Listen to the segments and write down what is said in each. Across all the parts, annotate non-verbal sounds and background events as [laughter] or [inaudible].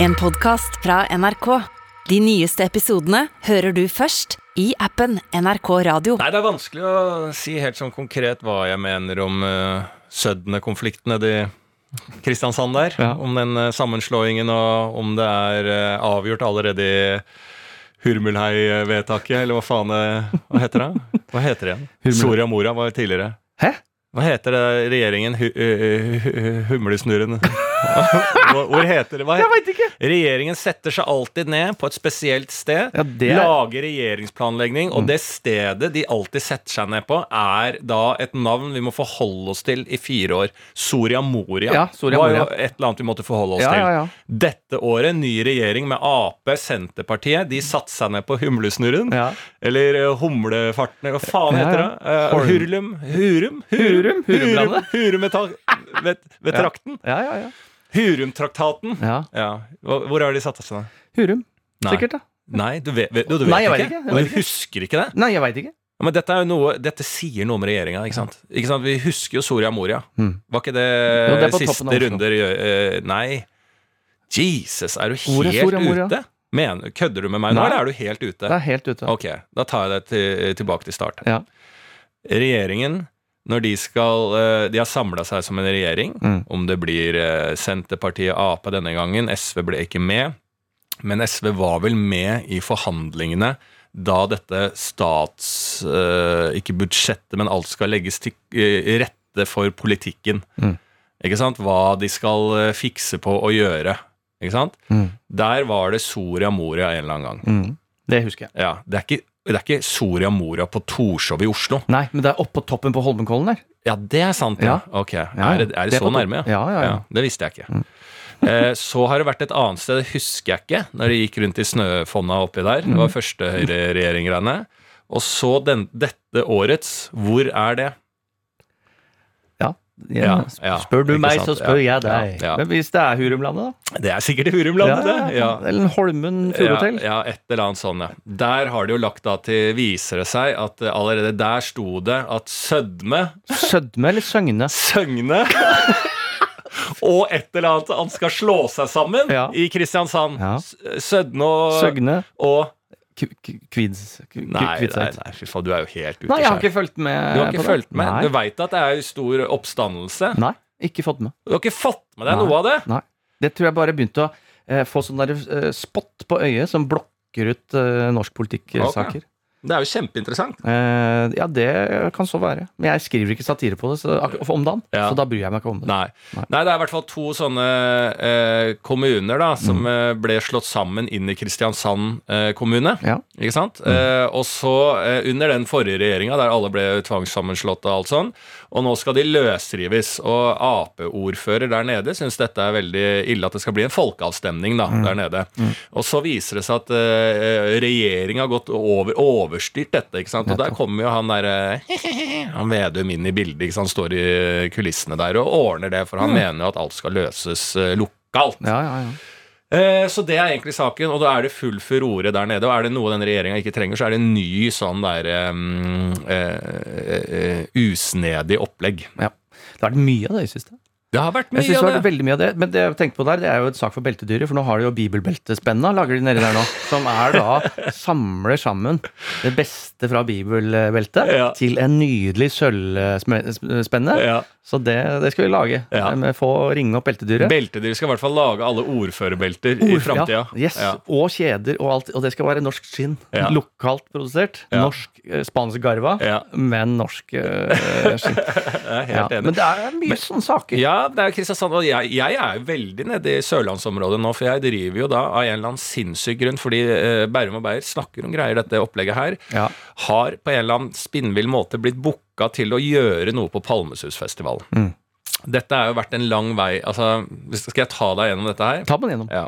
En podkast fra NRK. De nyeste episodene hører du først i appen NRK Radio. Nei, det er vanskelig å si helt sånn konkret hva jeg mener om uh, Sødne-konflikten nedi Kristiansand der. Ja. Om den uh, sammenslåingen, og om det er uh, avgjort allerede i Hurmulhei-vedtaket, eller hva faen det Hva heter det? Hva heter det igjen? [laughs] Soria Moria var tidligere. Hæ? Hva heter det regjeringen? Hu, uh, hu, humlesnurren? [laughs] [laughs] Hvor heter det? Hva Jeg veit ikke! Regjeringen setter seg alltid ned på et spesielt sted, Ja, det er- Mm. lager regjeringsplanlegging, og det stedet de alltid setter seg ned på, er da et navn vi må forholde oss til i fire år. Soria Moria Ja, Soria var jo et eller annet vi måtte forholde oss Ja, til. Dette året, ny regjering med Ap, Senterpartiet, de satte seg ned på humlesnurren. Eller uh, humlefarten, eller hva faen heter det? Uh, Horn- hurlum? Hurum? Hurum? Hurumlandet? Hurum ved, Hurum, ved, ved Ja. trakten. Ja, ja, ja. Hurumtraktaten. ja. Ja. Hvor har de satt seg ned? Hurum. Nei. Sikkert, da. Nei, du vet, vet, du, du vet Nei, jeg vet ikke. ikke, vet du husker ikke det? Nei, jeg veit ikke. Ja, Men dette, noe, dette sier noe om regjeringa. Ikke sant? Ikke sant? Vi husker jo Soria Moria. Mm. Var ikke det, Jo, det siste runder eh, Nei. Jesus, er du helt ute? Men, kødder du med meg nå, eller er du helt ute? Det er helt ute. Ok, da tar jeg deg til, tilbake til start. Ja. Regjeringen, når de skal eh, De har samla seg som en regjering. Mm. Om det blir eh, Senterpartiet, Ap denne gangen. SV ble ikke med. Men SV var vel med i forhandlingene da dette stats... eh, ikke budsjettet, men alt skal legges til rette for politikken. Mm. Ikke sant? Hva de skal fikse på å gjøre. Ikke sant? Mm. Der var det Soria Moria en eller annen gang. Mm. Det husker jeg. Ja, det er ikke, det er ikke Soria Moria på Torshov i Oslo. Nei, men det er oppå toppen på Holmenkollen der. Ja, det er sant. Ja. Ja. Ok, Er det, er det, Det så nærme? Ja, ja, ja. Det visste jeg ikke. Eh, så har det vært et annet sted, det husker jeg ikke, når det gikk rundt i snøfonna oppi der. Det Mm. var første høyreregjering-greiene. Og så den, dette årets, hvor er det? Ja. Ja, spør du meg, sant? så spør jeg deg. Men hvis det er Hurumlandet, da? Det er sikkert Hurumlandet, det. Ja. Eller Holmen Furuhotell? ja, et eller annet sånt, ja. Der har de jo lagt da til Viser det seg at eh, allerede der sto det at sødme Sødme eller Søgne? Søgne [laughs] og et eller annet Han skal slå seg sammen Ja. i Kristiansand. Ja. Sødne og, Søgne? og Kvids... Nei, nei, nei, fy faen, du er jo helt ute Nei, jeg har ikke fulgt med. Du har ikke fulgt med? Nei. Du veit at det er stor oppstandelse? Nei, ikke fått med. Du har ikke fått med deg Nei. noe av det? Nei. Det tror jeg bare begynte å eh, få sånn der eh, spott på øyet som blokker ut eh, norsk politikk-saker. Det er jo kjempeinteressant. Eh, ja, det kan så være. Men jeg skriver ikke satire på det så, om dagen, Ja. så da bryr jeg meg ikke om det. Nei. Nei. Nei, det er i hvert fall to sånne eh, kommuner da, som Mm. eh, ble slått sammen inn i Kristiansand eh, kommune. Ja. Ikke sant? Mm. Eh, og så, eh, under den forrige regjeringa, der alle ble tvangssammenslått og alt sånn, og nå skal de løsrives. Og Ap-ordfører der nede syns dette er veldig ille, at det skal bli en folkeavstemning da, Mm. der nede. Og så viser det seg at eh, regjeringa har gått over, overstyrt dette, ikke sant. Og der kommer jo han derre [laughs] han Vedum inn i bildet, ikke sant, står i kulissene der og ordner det, for han mener jo at alt skal løses eh, lokalt. Ja, ja, ja. Eh, Så det er egentlig saken, og da er det full furore der nede. Og er det noe den regjeringa ikke trenger, så er det en ny sånn der um, uh, uh, uh, usnedig opplegg. ja. Det har vært mye av det i siste. Det har vært Jeg mye synes det har vært veldig mye av det, Men det jeg tenkte på der, det er jo et sak for beltedyret, for nå har de jo bibelbeltespenna, lager de nedi der nå. [laughs] Som er da Samler sammen det beste fra bibelbeltet Ja. til en nydelig sølvspenne. Ja. Så det, det skal vi lage. Ja. Få ringe opp beltedyret. Beltedyret skal i hvert fall lage alle ordførerbelter i Ord- framtida. Ja, yes, Og kjeder og alt. Og det skal være norsk skinn. Lokalt produsert. Norsk eh, spansk garva, men norsk eh, skinn. [laughs] Jeg er Ja. helt enig. Men det er mye sånne saker. Ja, det er Kristiansand. Og jeg, jeg er jo veldig nede i sørlandsområdet nå, for jeg driver jo da av en eller annen sinnssyk grunn, fordi eh, Bærum og Beyer snakker om greier, dette opplegget her, Ja. har på en eller annen spinnvill måte blitt booka til å gjøre noe på Palmesusfestivalen. Mm. Dette har jo vært en lang vei. Altså, skal jeg ta deg gjennom dette her? Ta meg gjennom. Ja.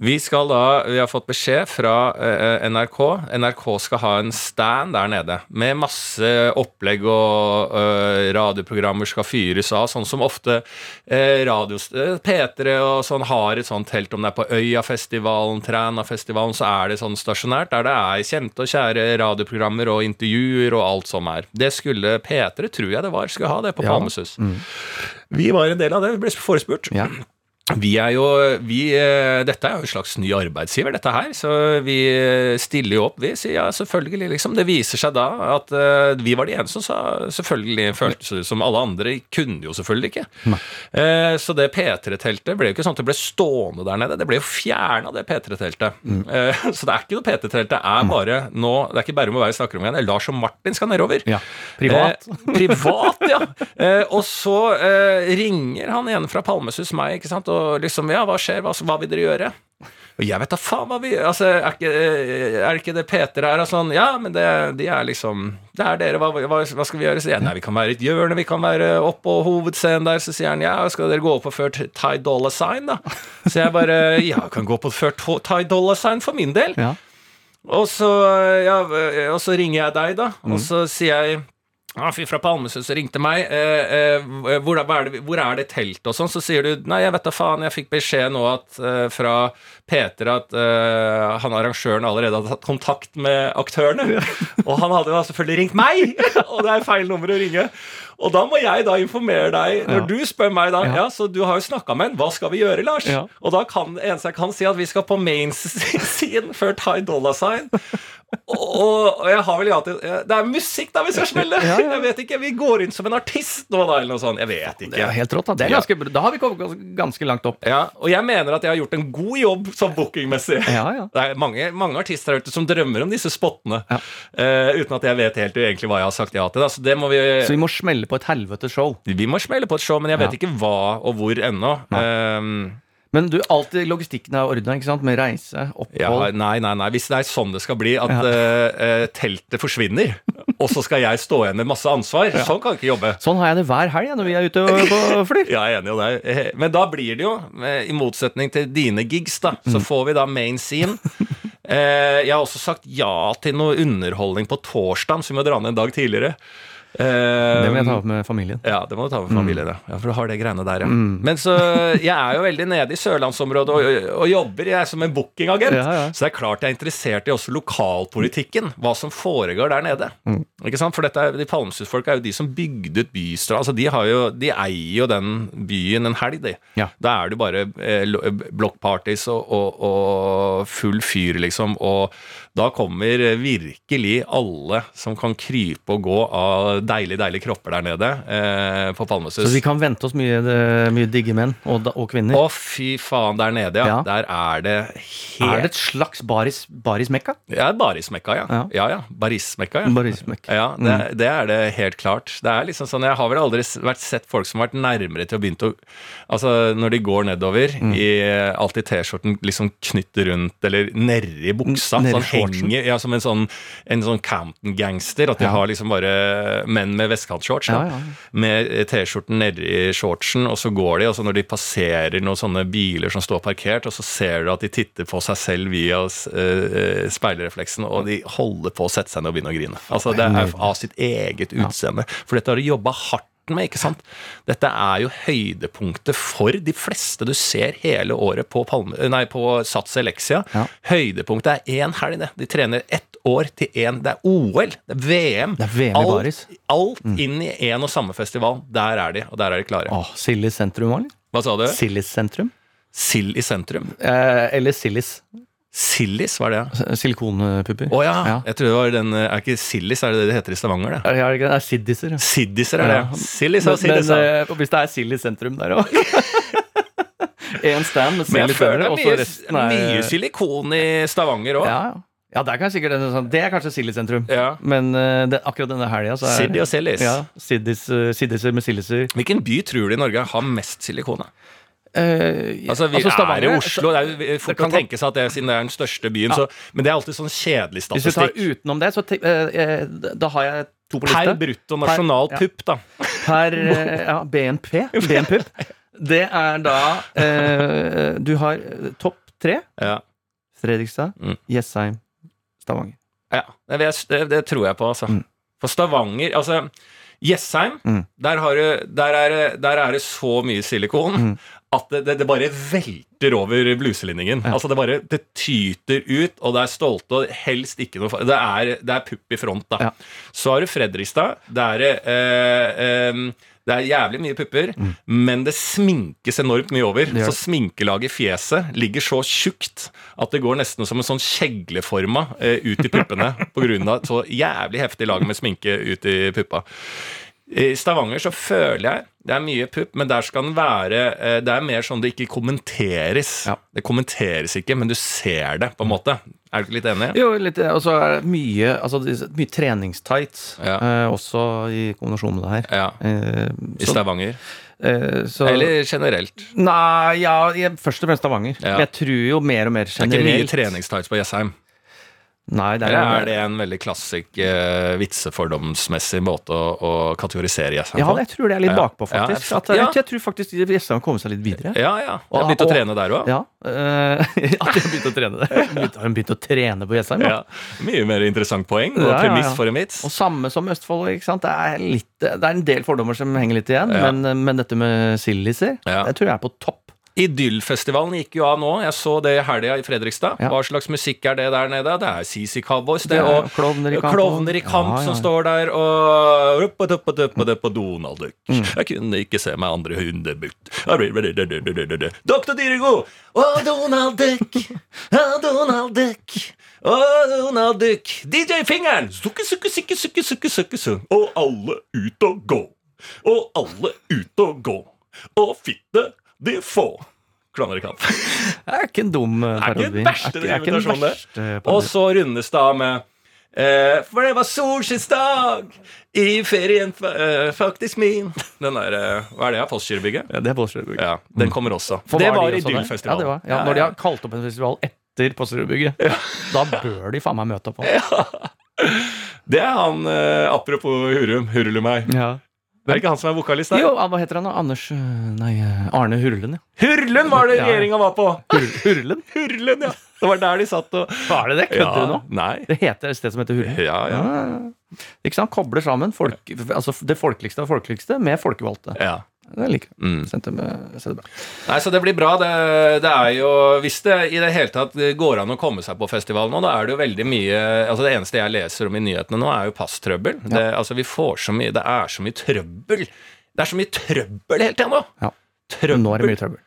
Vi skal da, vi har fått beskjed fra uh, NRK. NRK skal ha en stand der nede med masse opplegg og uh, radioprogrammer skal fyres av, sånn som ofte uh, radios, eh, P3 og sånn har et sånt telt, om det er på Øyafestivalen, Trænafestivalen, så er det sånn stasjonært, der det er kjente og kjære radioprogrammer og intervjuer og alt som er. Det skulle P3, tror jeg det var, skulle ha det på Ja. Palmesus. Vi var en del av det, vi ble forespurt. Ja. Vi er jo vi, eh, Dette er jo en slags ny arbeidsgiver, dette her. Så vi eh, stiller jo opp, vi. Sier ja, selvfølgelig, liksom. Det viser seg da at uh, vi var de eneste som sa selvfølgelig føltes det som alle andre kunne jo selvfølgelig ikke. Uh, så det P3-teltet ble jo ikke sånn at det ble stående der nede. Det ble jo fjerna, det P3-teltet. Mm. [laughs] Så det er ikke noe P3-telt. Det er bare nå Det er ikke Bærum og være snakker om igjen. Det er Lars og Martin skal nedover. Ja, Privat. privat, ja. og så ringer han igjen fra Palmesus meg, ikke sant. og og liksom Ja, hva skjer? Hva, hva vil dere gjøre? Og jeg vet da faen hva vi Altså, er ikke, er ikke det Peter her og sånn? Ja, men det, de er liksom Det er dere, hva, hva, hva skal vi gjøre? Så jeg, nei, vi kan være i et hjørne, vi kan være oppå hovedscenen der. Så sier han ja, skal dere gå opp og føre Thai Dollar Sign, da? Så jeg bare ja, kan gå opp og føre Thai Dollar Sign for min del. Ja. Og så, ja, og så ringer jeg deg, da, og mm. så sier jeg en fyr fra Palmesus ringte meg. Eh, eh, hvor, er det, hvor, er det, teltet og sånn? Så sier du nei, jeg vet da faen, jeg fikk beskjed nå at, eh, fra Peter at eh, han arrangøren allerede hadde tatt kontakt med aktørene. Og han hadde jo selvfølgelig ringt meg! [laughs] og det er feil nummer å ringe. Og da må jeg da informere deg, når ja. du spør meg da ja. så du har jo snakka med en, hva skal vi gjøre, Lars? Ja. Og da kan eneste jeg kan si, at vi skal på main [laughs] scene før Thai Dollar Sign. Og, og, jeg har vel alltid Det er musikk, da, hvis jeg smeller! Ja, ja. Jeg vet ikke, Vi går inn som en artist nå, da, eller noe sånt. Jeg vet ikke. Det er helt rått, Da Det ganske, Da har vi kommet ganske langt opp. Ja, Og jeg mener at jeg har gjort en god jobb som bookingmessig. [laughs] Det er mange, mange artister der ute som drømmer om disse spottene, uh, uten at jeg vet helt egentlig hva jeg har sagt ja til. Da. Så, det må vi, så vi må smelle på et helvetes show. Vi må smelle på et show, men jeg vet ikke hva og hvor ennå. Um, men du, alltid logistikken er ordna? Med reise, opphold ja, Nei, nei, nei. Hvis det er sånn det skal bli, at ja. uh, teltet forsvinner, og så skal jeg stå igjen med masse ansvar, ja. sånn kan jeg ikke jobbe. Sånn har jeg det hver helg når vi er ute på [laughs] flyr. ja, jeg er enig i det. Men da blir det jo, i motsetning til dine gigs, da, så mm. får vi da main scene. Uh, [laughs] jeg har også sagt ja til noe underholdning på torsdag, som vi må dra ned en dag tidligere. Det må jeg ta opp med familien. Ja, det må du ta opp med familien, mm. ja. For du har det greiene der, ja. Mm. Men så Jeg er jo veldig nede i sørlandsområdet og, og, jobber jeg er som en bookingagent. Ja, ja. Så det er klart jeg er interessert i også lokalpolitikken. Hva som foregår der nede. Mm. Ikke sant? For dette er, de Palmesus-folka er jo de som bygde ut Bystrand. Altså, de, har jo, de eier jo den byen en helg, de. Da er det jo bare eh, blokkpartys og, og, og full fyr, liksom. Og da kommer virkelig alle som kan krype og gå av deilige, deilige kropper der nede eh, på Palmesus. Så vi kan vente oss mye, mye digge menn og, og, kvinner? Å, fy faen, der nede, ja. ja. Der er det helt Er det et slags baris, barismekka? Ja, barismekka, ja. ja. Ja, ja. Barismekka, ja. Barismekka. ja det, mm. det, er det helt klart. Det er liksom sånn, Jeg har vel aldri vært sett folk som har vært nærmere til å begynne å Altså, når de går nedover mm. i alltid T-skjorten liksom knytt rundt, eller nedi buksa, nedi sånn henger ja, som en sånn, en sånn Campton-gangster. At de ja. har liksom bare menn med vestkantshorts. Ja, med T-skjorten nedi shortsen, og så går de, og så når de passerer noen sånne biler som står parkert, og så ser du at de titter på seg selv via uh, speilrefleksen, og de holder på å sette seg ned og begynne å grine. Altså Det er av sitt eget utseende. For dette har de jobba hardt med. ikke sant? Dette er jo høydepunktet for de fleste du ser hele året på, Palme, nei, på Sats Elexia. Ja. Høydepunktet er én helg, det. De trener ett år til én. Det er OL, det er VM. Det er VM alt, i Baris. alt mm. inn i én og samme festival. Der er de, og der er de klare. Åh, Sillis sentrum, eller? Hva sa du? Sillis sentrum? Sild i sentrum? Eh, eller Sillis. Sillis, hva er det? Silikonpupper. Å oh, ja. ja. Jeg tror det var den Er ikke Sillis, er det det det heter i Stavanger? det? Ja, det er Siddiser. Siddiser er det, ja. Sillis og Sillis. Men, men, hvis det er Sillis sentrum der òg Én [laughs] stand med sild i sentrum, og så resten er Mye silikon i Stavanger òg. Ja, ja. det er kanskje, sikkert, sånn, det er kanskje sild i sentrum, ja. men uh, det, akkurat denne helga så er Siddi og Sillis. Ja, Siddis, uh, Siddiser med silliser. Hvilken by tror du i Norge har mest silikon? Uh, altså, vi altså er i Oslo. Det er jo fort å tenke seg at det siden det er den største byen. Ja. Så, men det er alltid sånn kjedelig statistikk. Hvis du tar utenom det, så uh, da har jeg to på liste. Per brutto nasjonal per, pupp, da. Per ja, BNP. BNPUP. Det er da uh, Du har topp tre. Ja. Fredrikstad, mm. Jessheim, Stavanger. Ja, det, det, det, tror jeg på, altså. Mm. For Stavanger Altså Jessheim, mm. der, du, der, er, der, er, det så mye silikon mm at det, det, det, bare velter over bluselinningen. Ja. Altså det bare det tyter ut, og det er stolte og helst ikke noe Det er, det er pupp i front, da. Ja. Så har du Fredrikstad. Der, eh, eh, Det er jævlig mye pupper, mm. men det sminkes enormt mye over. Så sminkelaget i fjeset ligger så tjukt at det går nesten som en sånn kjegleforma eh, ut i puppene pga. så jævlig heftig lag med sminke ut i puppa. I Stavanger så føler jeg det er mye pupp, men der skal den være eh, Det er mer sånn det ikke kommenteres. Ja. Det kommenteres ikke, men du ser det, på en måte. Er du ikke litt enig? Jo, litt. Og så er det mye, altså, mye treningstights ja. eh, også i kombinasjon med det her. Ja. Eh, I Stavanger? Eh, så, Eller generelt? Nei, ja, først og fremst Stavanger. Jeg tror jo mer og mer generelt. Det er ikke mye treningstights på Jessheim? Nei, det er, Eller er det en veldig klassisk uh, vitsefordomsmessig måte å, å kategorisere gjestene på? Ja, jeg tror det er litt bakpå, faktisk. Ja, jeg, jeg, tror faktisk gjestene har kommet seg litt videre. Ja, ja. Jeg [laughs] har begynt å trene der òg. Ja, uh, at jeg har begynt å trene der. Har de begynt å trene på Jessheim? Ja. Mye mer interessant poeng og premiss for en vits. Og samme som Østfold. ikke sant? Det er, litt, det er en del fordommer som henger litt igjen, men, men, dette med sildiser, det tror jeg er på topp. Idyllfestivalen gikk jo av nå. Jeg så det i helga i Fredrikstad. Ja. Hva slags musikk er det der nede? Det er CC Cowboys, det. Og Klovner i kamp, klovner i kamp ja, ja. som står der og Donald Duck. Mm. Jeg kunne ikke se meg andre hundebutt. Doktor Dirigo! Å, Donald Duck! Å, Donald Duck! Å, Donald Duck! DJ Fingeren! Sukke, sukke, sukke, sukke, sukke, sukke, sukke. Og alle ut og gå. Og alle ut og gå. Og fitte de få klovner i kamp. Det er ikke en dum parodi. Det er ikke den verste invitasjonen. Og så rundes det av med eh, For det var solskinnsdag i ferien, eh, faktisk min. Den der, eh, Hva er det? Postgirobygget? Ja, det er Postgirobygget. Ja, den kommer også. For det var, var Idyllfestivalen. Ja, ja, ja, når de har kalt opp en festival etter Postgirobygget, ja. da bør de faen meg møte opp. [laughs] Ja. Det er han, eh, apropos Hurum, Hurulumei. Ja. Det er ikke han som er vokalist der? Jo, hva heter han da? Anders øh, Nei, øh, Arne Hurlen, ja. Hurlen var det regjeringa var på! Hur Hurlen? Hurlen, ja. Det var der de satt og Var det det? Kødder ja, du nå? Nei. Det heter et sted som heter Hurlen? Ja, ja. ja. ikke sant? Kobler sammen folk, altså det folkeligste av folkeligste med folkevalgte. Ja. Det liker jeg. Mm. Sendte med, Nei, så det blir bra. Det, det, er jo Hvis det i det hele tatt går an å komme seg på festival nå, da er det jo veldig mye Altså Det eneste jeg leser om i nyhetene nå, er jo passtrøbbel. Ja. Det, altså vi får så mye Det er så mye trøbbel. Det er så mye trøbbel hele tida nå! Ja. Trøbbel. Nå er det mye trøbbel.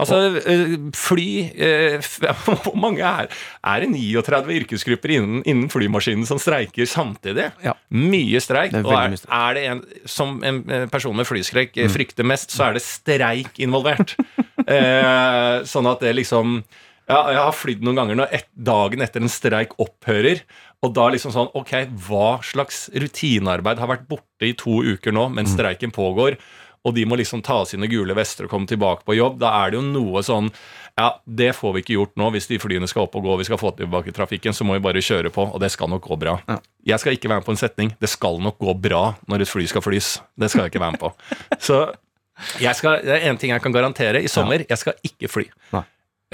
Altså, eh, fly eh, [laughs] Hvor mange er Er det 39 yrkesgrupper innen, innen flymaskinen som streiker samtidig? Ja. Mye streik. og er, er, det en Som en person med flyskrekk mm. frykter mest, så er det streik involvert. [laughs] eh, sånn at det liksom ja, jeg har flydd noen ganger når et, dagen etter en streik opphører. Og da liksom sånn Ok, hva slags rutinearbeid har vært borte i to uker nå mens mm. streiken pågår? Og de må liksom ta sine gule vester og komme tilbake på jobb, da er det jo noe sånn Ja, det får vi ikke gjort nå. Hvis de flyene skal opp og gå, og vi skal få tilbake trafikken, så må vi bare kjøre på, og det skal nok gå bra. Ja. Jeg skal ikke være med på en setning. Det skal nok gå bra når et fly skal flys. Det skal jeg ikke være med på. [laughs] Så jeg skal, det er én ting jeg kan garantere. I sommer, jeg skal ikke fly. Nei.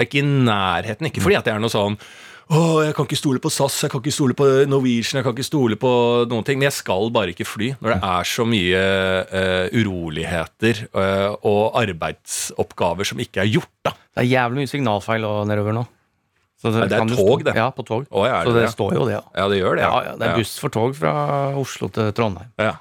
Ikke i nærheten. Ikke fordi at jeg er noe sånn å, jeg kan ikke stole på SAS, jeg kan ikke stole på Norwegian, jeg kan ikke stole på noen ting. Men jeg skal bare ikke fly når det er så mye uh, uroligheter uh, og arbeidsoppgaver som ikke er gjort. da. Det er jævlig mye signalfeil nedover nå. Det, det, er tog, det. Ja, på tog. Å, ja, så det, det står jo det. Ja. ja, det gjør det. Ja. Ja, det er buss for tog fra Oslo til Trondheim. Ja.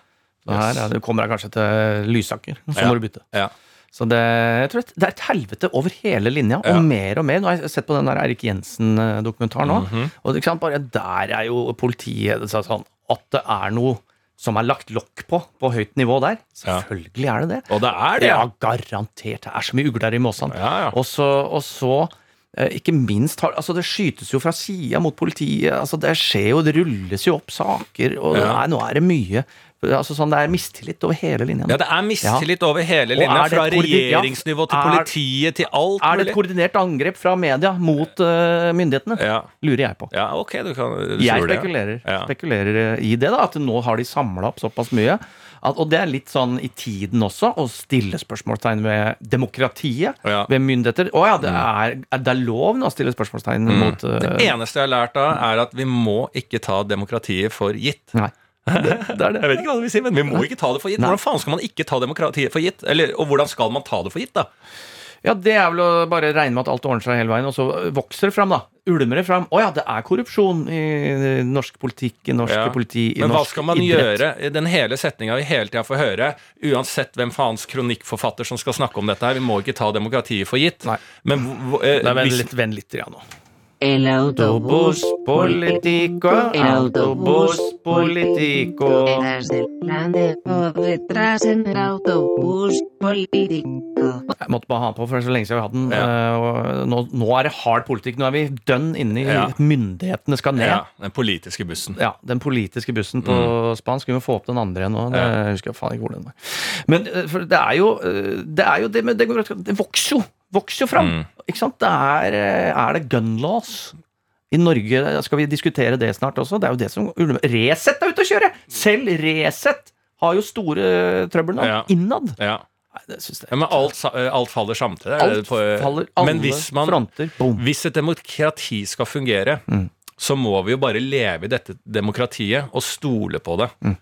Så her, yes. Du kommer deg kanskje til Lysaker, så må du bytte. Ja. Så det, jeg tror det er et helvete over hele linja, og mer og mer. Nå har jeg sett på den der Erik Jensen-dokumentaren nå, mm -hmm. og sant, bare der er jo politiet sånn at det er noe som er lagt lokk på på høyt nivå der. Selvfølgelig er det det. Og det er det. Ja, garantert. Det er så mye ugler i måsene. Ja, ja. Og så, og så eh, ikke minst altså Det skytes jo fra sida mot politiet. altså Det skjer jo, det rulles jo opp saker. og ja. nei, Nå er det mye Altså sånn, Det er mistillit over hele linja. Ja, det er mistillit ja. over hele linja. Fra regjeringsnivå til politiet til alt Er det et koordinert angrep fra media mot uh, myndighetene? Ja. Lurer jeg på. Ja, ok, du kan du Jeg spekulerer, ja. spekulerer i det, da, at nå har de samla opp såpass mye. At, og det er litt sånn i tiden også, å stille spørsmålstegn ved demokratiet. Ved myndigheter. Å ja, det er, er, det er lov nå å stille spørsmålstegn mm. mot uh, Det eneste jeg har lært da, er at vi må ikke ta demokratiet for gitt. Nei. Det, det er det. Jeg vet ikke hva det vil si, men vi må ikke ta det for gitt. Hvordan faen skal man ikke ta demokratiet for gitt? Eller, og hvordan skal man ta det for gitt, da? Ja, det er vel å bare regne med at alt ordner seg hele veien, og så vokser det fram, da. Ulmer det fram. Å ja, det er korrupsjon i norsk politikk, i norsk ja. politi, i Men hva skal man idrett? gjøre? Den hele setninga vi hele tida får høre, uansett hvem faens kronikkforfatter som skal snakke om dette her, vi må ikke ta demokratiet for gitt. Nei. Men, eh, Nei, vent litt, vent litt ja, nå. El autobús político, el autobús político. Eras del plan de detrás en el autobús político. Jeg måtte bare ha på, for det er så lenge siden vi har hatt den. Ja. Uh, nå, nå, er det hard politikk. Nå er vi dønn inne i ja. myndighetene skal ned. Ja, Den politiske bussen. Ja, den politiske bussen på mm. spansk. Vi må få opp den andre igjen nå. Det, jeg husker faen ikke hvor den var. Men uh, for det er jo det, er jo det, med, det, det vokser jo vokser jo fram. Mm. Ikke sant? Det er, eh, er det gun laws? I Norge skal vi diskutere det snart også. Det er jo det som Resett er ute å kjøre! Selv Resett har jo store trøbbel nå. Ja. Innad. Ja. Nei. Ja, men alt, alt, faller samtidig. Alt faller, alle men hvis man, fronter. Boom. Hvis et demokrati skal fungere, mm. så må vi jo bare leve i dette demokratiet og stole på det. Mm.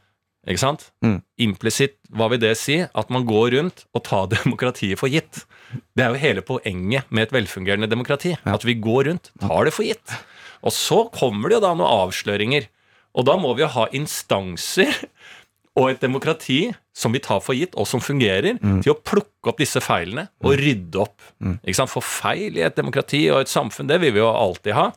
Ikke sant? Mm. Implisitt, hva vil det si? At man går rundt og tar [laughs] demokratiet for gitt. Det er jo hele poenget med et velfungerende demokrati. Ja. At vi går rundt, tar det for gitt. Og så kommer det jo da noen avsløringer. Og da må vi jo ha instanser og et demokrati som vi tar for gitt, og som fungerer, mm. til å plukke opp disse feilene og mm. rydde opp. Mm. Ikke sant? For feil i et demokrati og et samfunn, det vil vi jo alltid ha.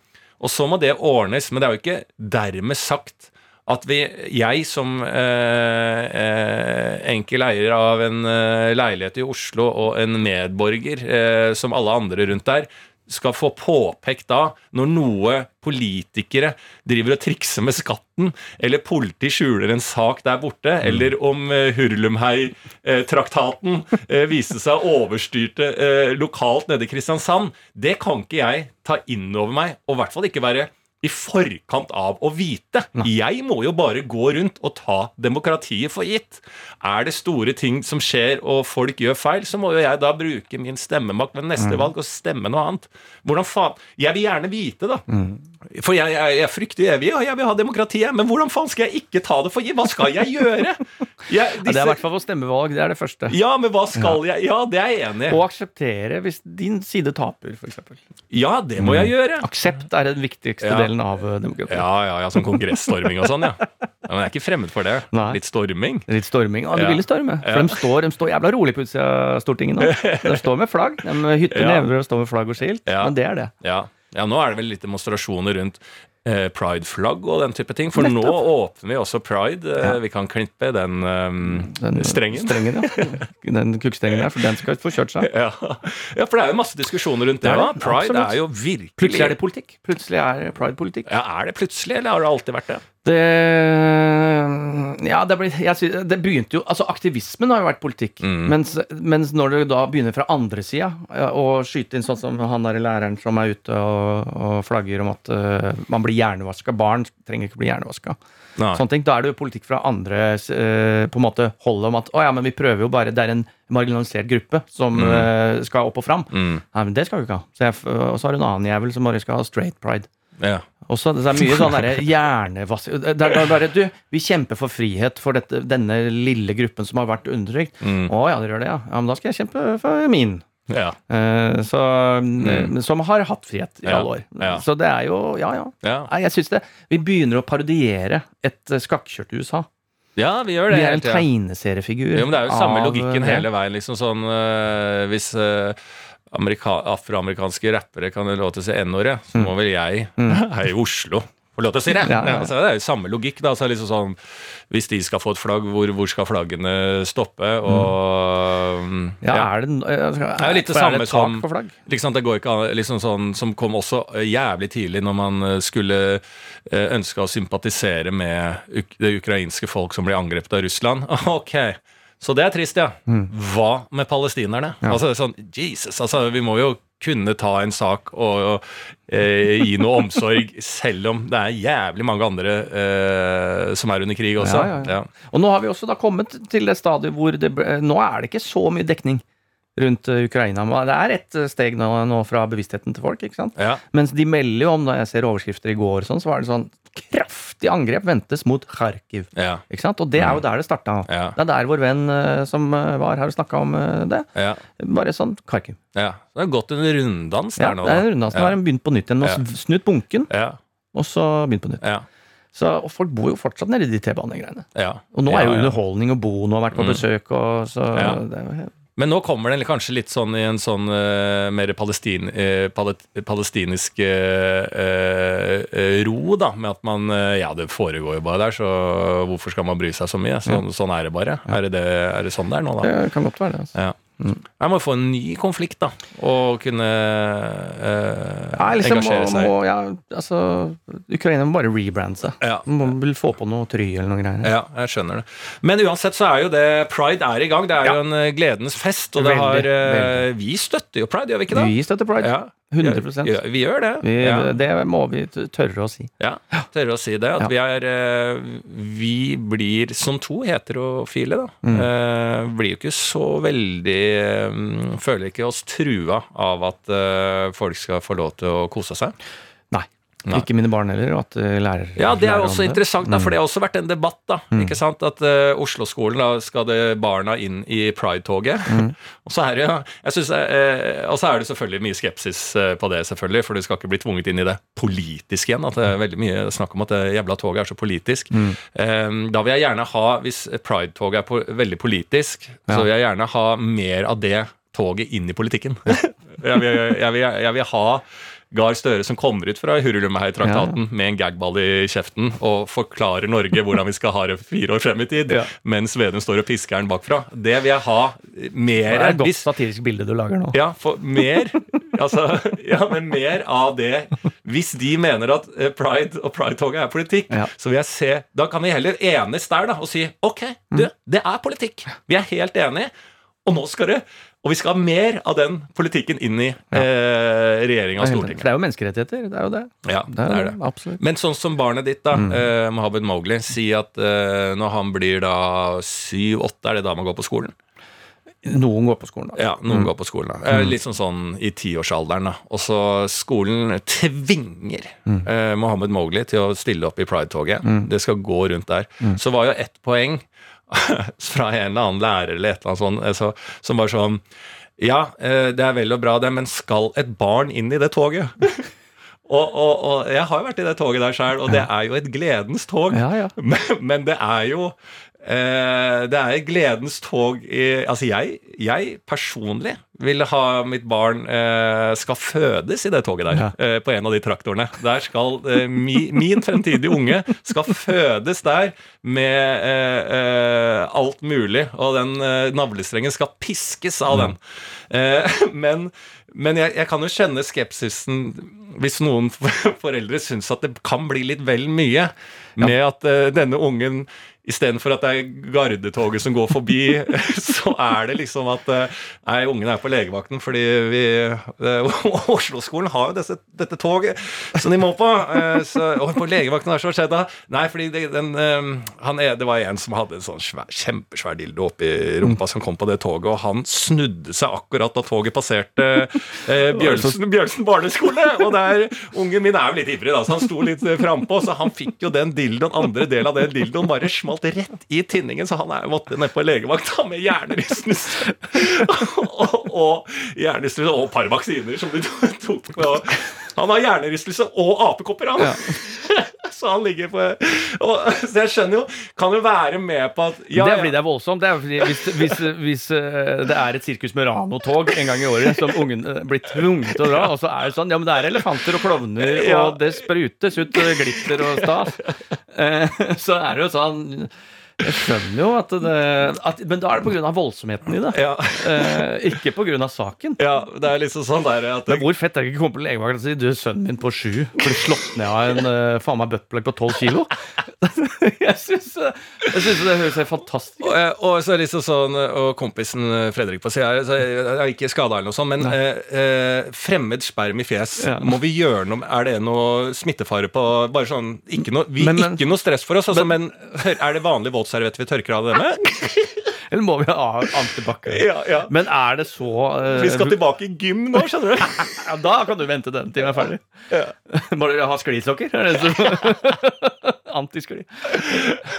Og så må det ordnes. Men det er jo ikke dermed sagt at vi, jeg som eh, eh, enkel eier av en eh, leilighet i Oslo og en medborger eh, som alle andre rundt der, skal få påpekt da, når noe politikere driver og trikser med skatten, eller politi skjuler en sak der borte, mm. eller om uh, Hurlumhei-traktaten uh, viste seg overstyrte uh, lokalt nede i Kristiansand, det kan ikke jeg ta inn over meg, og i hvert fall ikke være i forkant av å vite. Jeg må jo bare gå rundt og ta demokratiet for gitt. Er det store ting som skjer og folk gjør feil, så må jo jeg da bruke min stemmemakt ved neste mm. valg og stemme noe annet. Hvordan faen Jeg vil gjerne vite, da. Mm. For jeg, jeg, jeg frykter evig, og jeg vil ha demokratiet, men hvordan faen skal jeg ikke ta det for gitt? Hva skal jeg gjøre? Jeg, disse... ja, det er i hvert fall for stemmevalg. Det er det første. Ja, men hva skal ja. jeg Ja, det er jeg enig i. Og akseptere hvis din side taper, f.eks. Ja, det må jeg mm. gjøre. Aksept er den viktigste ja. delen av eh, demokratiet. Ja, ja, ja, sånn kongressstorming og sånn, ja. ja. Men jeg er ikke fremmed for det. Nei. Litt storming. Litt storming. Ja, du ville storme. For de står, de står jævla rolig på utsida av Stortinget nå. [laughs] De står med flagg. De hytter never og står med flagg og skilt. Men det er det. Ja. Ja, nå er det vel litt demonstrasjoner rundt eh, pride-flagg og den type ting. For Nettopp. nå åpner vi også pride. Eh, ja. Vi kan klippe den, um, den strengen. strengen ja. [laughs] Den kukkstrengen der, for den skal få kjørt seg. Ja. ja. for det er jo masse diskusjoner rundt det. det, det. Pride Absolutt. er jo virkelig Plutselig er det politikk. Plutselig er pride politikk. Ja, Er det plutselig, eller har det alltid vært det? Det Ja, det, ble, synes, det, begynte jo Altså, aktivismen har jo vært politikk. Mm. Mens, mens, når det da begynner fra andre sida å skyte inn sånn som han der læreren som er ute og, og flagger om at uh, man blir hjernevaska Barn trenger ikke bli hjernevaska. Sånne ting. Da er det jo politikk fra andre uh, på en måte holdet om at å ja, men vi prøver jo bare Det er en marginalisert gruppe som mm. uh, skal opp og fram. Mm. Nei, men det skal vi ikke ha. og så har du en annen jævel som bare skal ha straight pride. Ja. Også, det er mye sånn hjernevask det, det er bare, du, Vi kjemper for frihet for dette, denne lille gruppen som har vært undertrykt. Mm. Å ja, dere gjør det, ja. ja. Men da skal jeg kjempe for min. Ja. Uh, så, mm. Som har hatt frihet i ja. alle år. Ja. Så det er jo Ja, ja. Nei, jeg syns det Vi begynner å parodiere et skakkjørt USA. Ja, vi gjør det. Vi er en tegneseriefigur. Ja, men det er jo samme logikken hele veien. liksom sånn uh, Hvis uh, afroamerikanske rappere kan lov til å si N-ordet, så mm. må vel jeg mm. her i Oslo få lov til å si det. Ja, ja. Altså, det er jo samme logikk. da, så liksom sånn, Hvis de skal få et flagg, hvor, hvor skal flaggene stoppe? Og mm. Ja, er det, er, det er jo litt det samme som liksom, Det går ikke an, liksom sånn, Som kom også jævlig tidlig når man eh, skulle eh, ønske å sympatisere med det ukrainske folk som ble angrepet av Russland. [laughs] Ok, så det er trist, ja. Mm. Hva med palestinerne? Ja. Altså, sånn, Jesus, altså, vi må jo kunne ta en sak og, og eh, gi noe omsorg, [laughs] selv om det er jævlig mange andre eh, som er under krig også. Ja, ja, og nå har vi også da kommet til det stadiet hvor det, nå er det ikke så mye dekning rundt eh, Ukraina. Det er ett eh, steg nå, nå, fra bevisstheten til folk. ikke sant? Ja. Mens de melder jo om, da jeg ser overskrifter i går, sånn, så var det sånn kraftig angrep ventes mot Kharkiv. Ja. Ikke sant? Og det er jo mm. der det starta. Ja. Det er der vår venn uh, som uh, var her og snakka om uh, det. Ja. Bare sånn Kharkiv. Ja. Så det har gått en runddans der nå. Ja, det er en runddans. Nå har de begynt på nytt igjen. Ja. snudd bunken, og så begynt på nytt. Så, og folk bor jo fortsatt nede i de T-banegreiene. Ja. Og nå er jo underholdning og Bono har vært på mm. besøk, og så det er jo helt men nå kommer den kanskje litt sånn i en sånn uh, mer palestin, uh, palestinisk uh, ro, da, med at man Ja, det foregår jo bare der, så hvorfor skal man bry seg så mye? Så, sånn er det bare. Er det, det, er det sånn det er nå, da? Det kan godt være det. Altså. Ja. Mm. Jeg må få en ny konflikt, da. Og kunne eh, ja, liksom, engasjere seg. Må, ja, altså, Ukraina må bare rebrande seg. Ja. Må vel få på noe try eller noe greier. Ja, jeg skjønner det. Men uansett så er jo det Pride er i gang. Det er ja. jo en eh, gledens fest. Og veldig, har, eh, vi støtter jo Pride, gjør vi ikke det? Vi støtter Pride. Ja. 100 ja, Vi gjør det. Vi, ja. Det må vi tørre å si. Ja, tørre å si det. At vi er eh, Vi blir som to heterofile, da. Mm. Eh, blir jo ikke så veldig um, Føler ikke oss trua av at folk skal få lov til å kose seg. Nei. Ikke mine barn heller, og at uh, lærer Ja, det er også interessant, da, for det har også vært en debatt, da. Mm. ikke sant, At uh, Oslo-skolen, da skal det barna inn i Pride-toget. Mm. [laughs] og så er det jeg synes, uh, Og så er det selvfølgelig mye skepsis på det, selvfølgelig, for du skal ikke bli tvunget inn i det politisk igjen. At det er veldig mye snakk om at det jævla toget er så politisk. Mm. da vil jeg gjerne ha, hvis Pride-toget er po veldig politisk, ja. så vil jeg gjerne ha mer av det toget inn i politikken. [laughs] jeg, vil, jeg, vil, jeg vil ha Gahr Støre som kommer ut fra Hurulumhei-traktaten ja. med en gagball i kjeften og forklarer Norge hvordan vi skal ha det fire år frem i tid, ja. mens Vedum står og pisker den bakfra. Det vil jeg ha mer Det er et godt satirisk bilde du lager nå. Ja, for mer altså, ja, men mer av det. Hvis de mener at eh, pride og pride-toget er politikk, ja. så vil jeg se Da kan vi heller enes der da, og si ok, du, mm. det er politikk. Vi er helt enige. Og nå skal det og vi skal ha mer av den politikken inn i ja. eh, regjeringa og Stortinget. Det er jo menneskerettigheter. Det er jo det. Ja, det er, det. Absolutt. Men sånn som barnet ditt, da, mm. eh, Mohammed Mowgli, si at eh, når han blir da syv-åtte, er det da man går på skolen? Noen går på skolen, da. Ja, noen mm. går på skolen. da. Mm. Litt sånn sånn i tiårsalderen, da. Og så skolen tvinger mm. eh, Mohammed Mowgli til å stille opp i Pride-toget. Mm. Det skal gå rundt der. Mm. Så var jo ett poeng [laughs] fra en eller annen lærer eller et eller annet sånt, så, som var sånn Ja, eh, det er vel og bra, det, men skal et barn inn i det toget? [laughs] og, og, og, jeg har jo vært i det toget der sjøl, og det er jo et gledens tog. Ja, ja. [laughs] Men, men, det er jo Eh, det er et gledens tog i Altså, jeg, jeg, personlig vil ha mitt barn eh, skal fødes i det toget der, ja. eh, på en av de traktorene. Der skal mi, Min fremtidige unge skal fødes der med alt mulig, og den navlestrengen skal piskes av den. men men jeg, jeg, kan jo kjenne skepsisen hvis noen [laughs] foreldre syns at det kan bli litt vel mye med ja. at denne ungen Istedenfor at det er gardetoget som går forbi, [laughs] så er det liksom at eh, Nei, ungen er på legevakten fordi vi eh, [laughs] Oslo-skolen har jo disse, dette toget som de må på. Eh, så, og på legevakten har så skjedd da? Nei, fordi det, den, han, det var en som hadde en sånn svær, kjempesvær dildo oppi rumpa som kom på det toget, og han snudde seg akkurat da toget passerte eh, [laughs] Bjørnsen, Bjørnsen barneskole. Og der, ungen min er jo litt ivrig, da, så han sto litt frampå, så han fikk jo den dildoen, andre del av den dildoen, bare smalt smalt rett i tinningen, så han er, måtte ned på legevakta med hjernerystelse. [laughs] og, og hjernerystelse og par vaksiner som de tok med. Han har hjernerystelse og apekopper, han. Ja. Så han ligger på og, Så jeg skjønner jo Kan jo være med på at ja, Det blir det voldsomt. Hvis, hvis, hvis uh, det er et Sirkus Murano-tog en gang i året som ungen uh, blir tvunget til å dra, og så er det sånn Ja, men det er elefanter og klovner, og det sprutes ut glitter og stas. Så er det jo sånn jeg skjønner jo at det at, Men da er det pga. voldsomheten i det. Ja. Eh, ikke pga. saken. Ja, det er liksom sånn der at Men Hvor fett er det ikke å komme på legevakten og si du, sønnen min på sju ble slått ned av en uh, faen meg buttplug på tolv kilo? [laughs] jeg syns det høres helt fantastisk ut. Og, eh, og, så er det liksom sånn, og kompisen eh, Fredrik på sida er ikke skada eller noe sånt, men eh, fremmed sperm i fjes, ja. må vi gjøre noe Er det noe smittefare på Bare sånn Ikke noe, vi, men, men, ikke noe stress for oss, altså, men, men er det vanlig volds servetter vi tørker av det med? [laughs] Eller må vi ha antibac? Ja, ja. Men er det så uh, Vi skal tilbake i gym nå, skjønner du. [laughs] ja, da kan du vente den til vi er ferdig. Ja. [laughs] Må du ha sklisokker? Antiskli.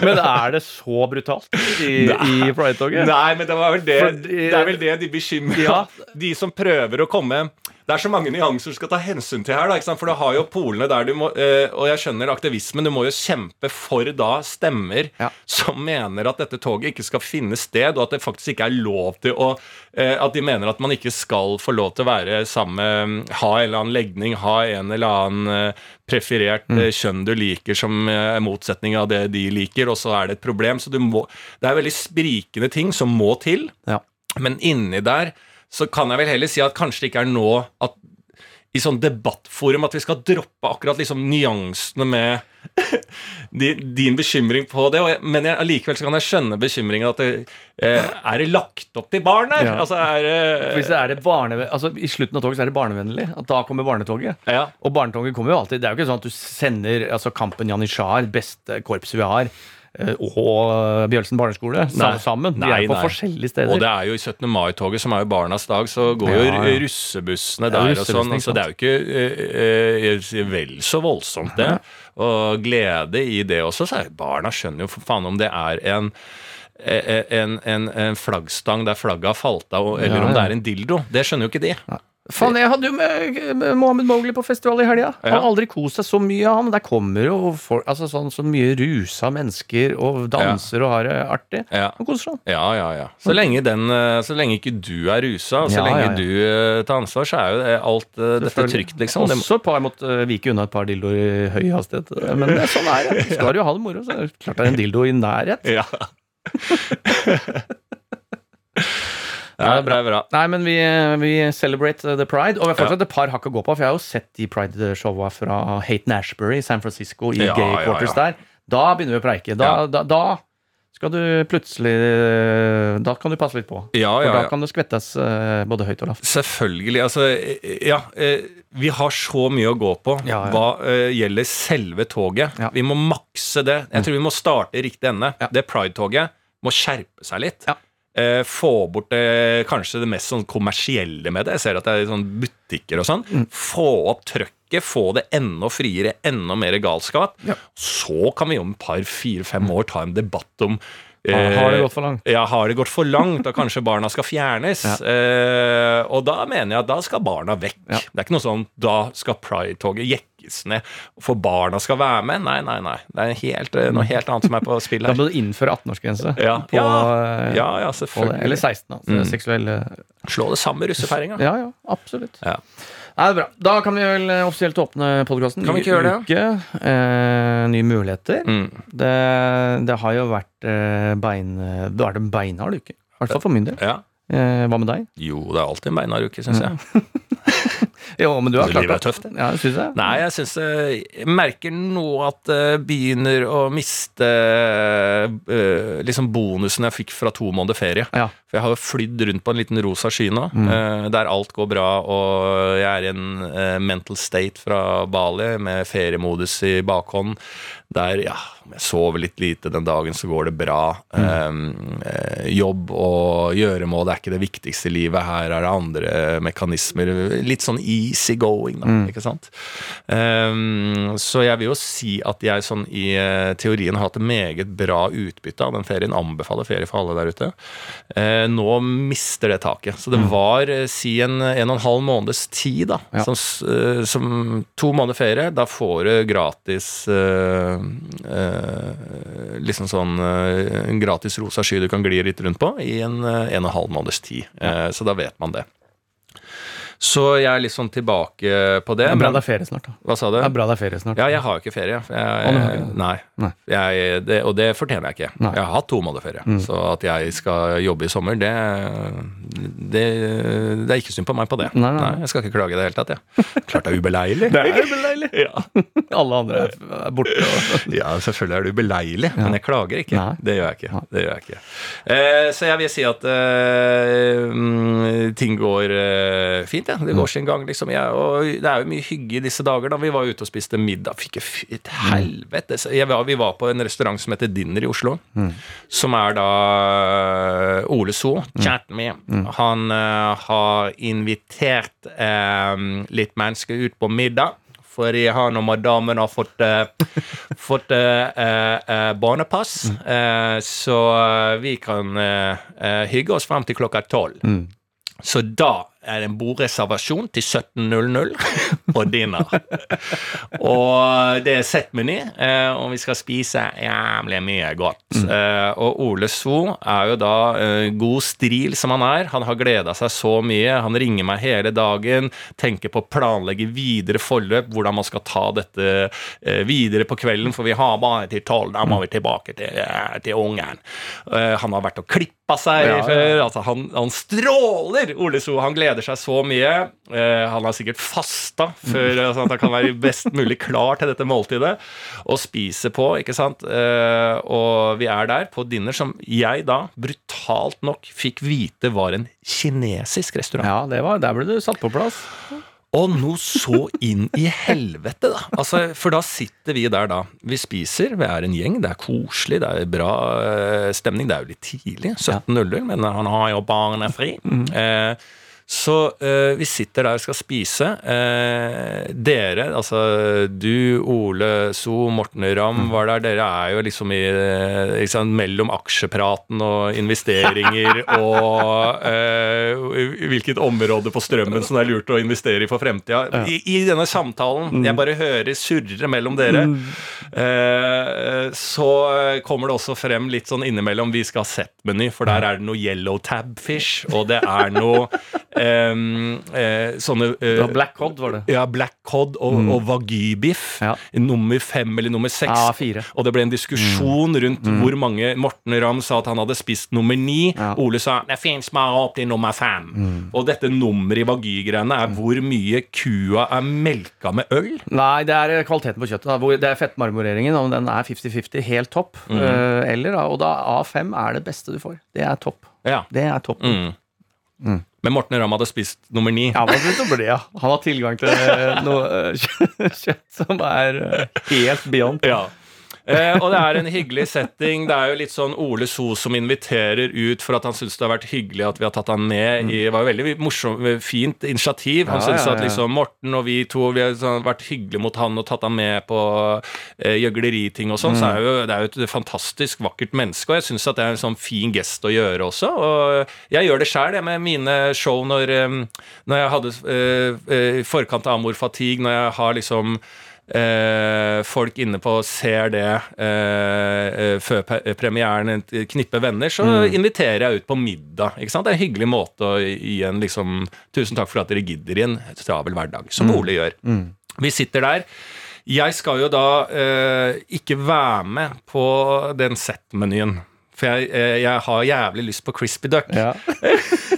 Men er det så brutalt i, i Pride-toget? Nei, men det, det, det er vel det de bekymrer ja. De som prøver å komme det er så mange nyanser du skal ta hensyn til her. Da, For du har jo polene der du må øh, Og jeg skjønner aktivismen. Du må jo kjempe for da stemmer ja. som mener at dette toget ikke skal finne sted, og at det faktisk ikke er lov til å øh, At de mener at man ikke skal få lov til å være sammen Ha en eller annen legning, ha en eller annen øh, preferert mm. kjønn du liker som er motsetning av det de liker, og så er det et problem. Så må, det er veldig sprikende ting som må til. Ja. Men inni der så kan jeg vel heller si at kanskje det ikke er nå at i sånn debattforum at vi skal droppe akkurat liksom nyansene med [laughs] din bekymring på det. Men jeg, allikevel så kan jeg skjønne bekymringen at det, eh, Er det lagt opp til barn her? Ja. Altså, er, eh, Hvis det er et barne, altså, I slutten av toget så er det barnevennlig. At da kommer barnetoget. Ja. Og barnetoget kommer jo alltid. Det er jo ikke sånn at du sender altså, Kampen Janitsjar, beste korpset vi har og Bjølsen barneskole nei, sammen. De er på nei. forskjellige steder. Og det er jo i 17. mai-toget, som er jo barnas dag, så går ja, ja. russebussene der og sånn. Så det er jo ikke eh, eh, vel så voldsomt, det. Og glede i det også. Så barna skjønner jo for faen om det er en en, en, en flaggstang der flagget har falt av, eller ja, om det er en dildo. Det skjønner jo ikke de. Ja. Faen, jeg hadde jo med Mohammed Mowgli på festival i helga. Han har aldri kost seg så mye, han. Der kommer jo folk, altså sånn, så mye rusa mennesker og danser og har det artig. Ja. Han koser seg. Ja, ja, ja. Så lenge, den, eh, så lenge ikke du er rusa, og så lenge du uh, tar ansvar, så er jo det alt uh, dette trygt, liksom. Også et par måtte uh, vike unna et par dildoer i høy hastighet. Men det, sånn er det. Skal jo ha det moro, så er det klart det er en dildo i nærhet. Ja. [laughs] Ja, er bra. bra. Nei, men vi, vi celebrate the pride. Og vi har fortsatt ja. et par hakk å gå på, for jeg har jo sett de pride-showa fra Hate Ashbury i San Francisco, i ja, gay quarters der. Da begynner vi å preike. Da, da, da, skal du plutselig Da kan du passe litt på. Ja, ja, For da kan det skvettes uh, både høyt og lavt. Selvfølgelig. Altså, ja. Uh, vi har så mye å gå på hva gjelder selve toget. Vi må makse det. Jeg mm. tror vi må starte i riktig ende. Det pride-toget må skjerpe seg litt. Ja. Eh, få bort det, kanskje det mest sånn kommersielle med det. Jeg ser at det er sånn butikker og sånn. Mm. Få opp trøkket, få det enda friere, enda mer galskap. Ja. Så kan vi om et par, fire-fem år ta en debatt om Eh, har det gått for langt? Ja, har det gått for langt, og kanskje barna skal fjernes. Ja. Eh, og da mener jeg at da skal barna vekk. Ja. Det er ikke noe sånn da skal Pride-toget jekkes ned, for barna skal være med. Nei, nei, nei. Det er helt, eh, noe helt annet som er på spill her. [laughs] Da bør du innføre 18-årsgrense. Ja. ja. ja, ja, selvfølgelig. Eller 16, da. Mm. Seksuell Slå det sammen med russefeiringa. Ja, ja, absolutt. Ja. Nei, det er bra. Da kan vi vel eh, offisielt åpne podkasten. Ny? Uke, eh, nye muligheter. Mm. Det, det, har jo vært eh, bein... Det har vært en beinhard uke. I hvert fall for min del. Ja. Eh, hva med deg? Jo, det er alltid en beinhard uke, syns jeg. [laughs] jo, men du har klart Livet er tøft. Ja, synes jeg. Nei, jeg syns Jeg merker nå at det begynner å miste uh, liksom bonusen jeg fikk fra to måneder ferie. Ja. For jeg har jo flydd rundt på en liten rosa sky nå, mm. uh, der alt går bra, og jeg er i en uh, mental state fra Bali med feriemodus i bakhånd der ja, om jeg sover litt lite den dagen, så går det bra. Mm. Eh, jobb og gjøremål det er ikke det viktigste i livet. Her er det andre mekanismer. Litt sånn easy going, da. Mm. Ikke sant? Um, så jeg vil jo si at jeg sånn i uh, teorien har hatt et meget bra utbytte av den ferien. Anbefaler ferie for alle der ute. Eh, nå mister det taket. Så det mm. var uh, si en en og en halv måneds tid, da. Ja. Som, som, to måneder ferie. Da får du gratis uh, eh, liksom sånn eh, en gratis rosa sky du kan gli litt rundt på i en eh, en og en halv måneders tid. Eh, så da vet man det. Så jeg er litt sånn tilbake på det. Det er bra det er ferie snart. da. Hva sa du? Det er bra det er ferie snart. Ja, jeg har jo ikke ferie. Jeg, jeg, nei. nei. Jeg, det, og det fortjener jeg ikke. Nei. Jeg har hatt to måneder ferie. Mm. Så at jeg skal jobbe i sommer, det, det, det er ikke synd på meg på det. Nei, nei. Jeg skal ikke klage i det hele tatt, jeg. [laughs] Klart det er ubeleilig. det er ubeleilig. [laughs] ja. [laughs] Alle andre er borte. ja, selvfølgelig er det ubeleilig, ja. men jeg klager ikke. Det gjør jeg ikke. Det gjør jeg ikke. Eh, så jeg vil si at eh, mm, ting går eh, fint det. Det går sin gang, liksom. Jeg, og det er jo mye hygge i disse dager. da Vi var ute og spiste middag. Fikk et helvete. jeg, vi var på en restaurant som heter Dinner i Oslo. Mm. Som er da uh, Ole So, chatten min. Mm. Han uh, har invitert uh, litt mennesker ut på middag. Fordi han og madammen har fått, uh, [laughs] fått barnepass. Mm. så vi kan hygge oss frem til klokka tolv. Mm. Så da er en bordreservasjon til 17.00 på dinner. og det er settmeny, eh, og vi skal spise jævlig mye godt. Mm. Eh, og Ole So er jo da eh, god stril som han er. Han har gleda seg så mye. Han ringer meg hele dagen, tenker på å planlegge videre forløp, hvordan man skal ta dette videre på kvelden, for vi har bare til tolv. Da må vi tilbake til, til ungen. han har vært og klippa seg ja, ja. før. Altså, han, han stråler, Ole So. Han gleder gleder seg så mye. Eh, han har sikkert fasta før sånn at han kan være best mulig klar til dette måltidet. Og spise på, ikke sant. Eh, og vi er der på dinner som jeg da, brutalt nok, fikk vite var en kinesisk restaurant. Ja, det var, der ble du satt på plass. Og noe så inn i helvete, da. Altså, for da sitter vi der, da. Vi spiser, vi er en gjeng, det er koselig, det er bra uh, stemning. Det er jo litt tidlig, 17.00, men han har jo barnet fri. Mm. Uh, så eh, vi sitter der og skal spise. Eh, dere, altså du, Ole So, Morten Ramm mm. var der. Dere er jo liksom i liksom, mellom aksjepraten og investeringer [laughs] og eh, hvilket område på strømmen som det er lurt å investere i for fremtida. I, I, denne samtalen, mm. jeg bare hører surre mellom dere, mm. eh, så kommer det også frem litt sånn innimellom vi skal ha settmeny, for der er det noe yellow tab fish, og det er noe [laughs] Det sånne uh, Black cod, var det? Ja, black cod og, mm. og wagyu-biff. Ja. Nummer fem eller nummer seks. Ja, fire. og det ble en diskusjon mm. rundt mm. hvor mange Morten Ramm sa at han hadde spist nummer ni. Ja. Ole sa det fins bare opp til nummer fem. Mm. Og dette nummeret i wagyu-greiene er hvor mye kua er melka med øl? Nei, det er kvaliteten på kjøttet. Da. Det er fettmarmoreringen, om den er 50-50, helt topp. Eller, eller, og da A5 er det beste du får. Det er topp. Ja. Det er topp. Mm. Mm. Men Morten Ramm hadde spist nummer ni. Ja, det, ja. Han har tilgang til noe [laughs] kjøtt som er eh, helt beyond. Ja. Eh, og det er en hyggelig setting. Det er jo litt sånn Ole So som inviterer ut for at han syns det har vært hyggelig at vi har tatt han med i Det var jo veldig morsomt, fint initiativ. Han ja, syns ja, ja. at liksom Morten og vi to Vi har sånn, vært hyggelige mot han og tatt han med på eh, gjøgleriting og sånn. Mm. Så er jo, det er jo et fantastisk vakkert menneske, og jeg syns at det er en sånn fin gest å gjøre også. Og jeg gjør det sjøl, med mine show når, eh, når jeg hadde eh, eh, i forkant av Amor Fatigue, når jeg har liksom folk inne på ser det eh, eh før premieren, et knippe venner, så mm. inviterer jeg ut på middag. Ikke sant? Det er en hyggelig måte å gi en liksom Tusen takk for at dere gidder i en travel hverdag, som mm. Ole gjør. Mm. Vi sitter der. Jeg skal jo da eh, ikke være med på den settmenyen. For jeg, eh, jeg, har jævlig lyst på crispy duck. Ja. [laughs]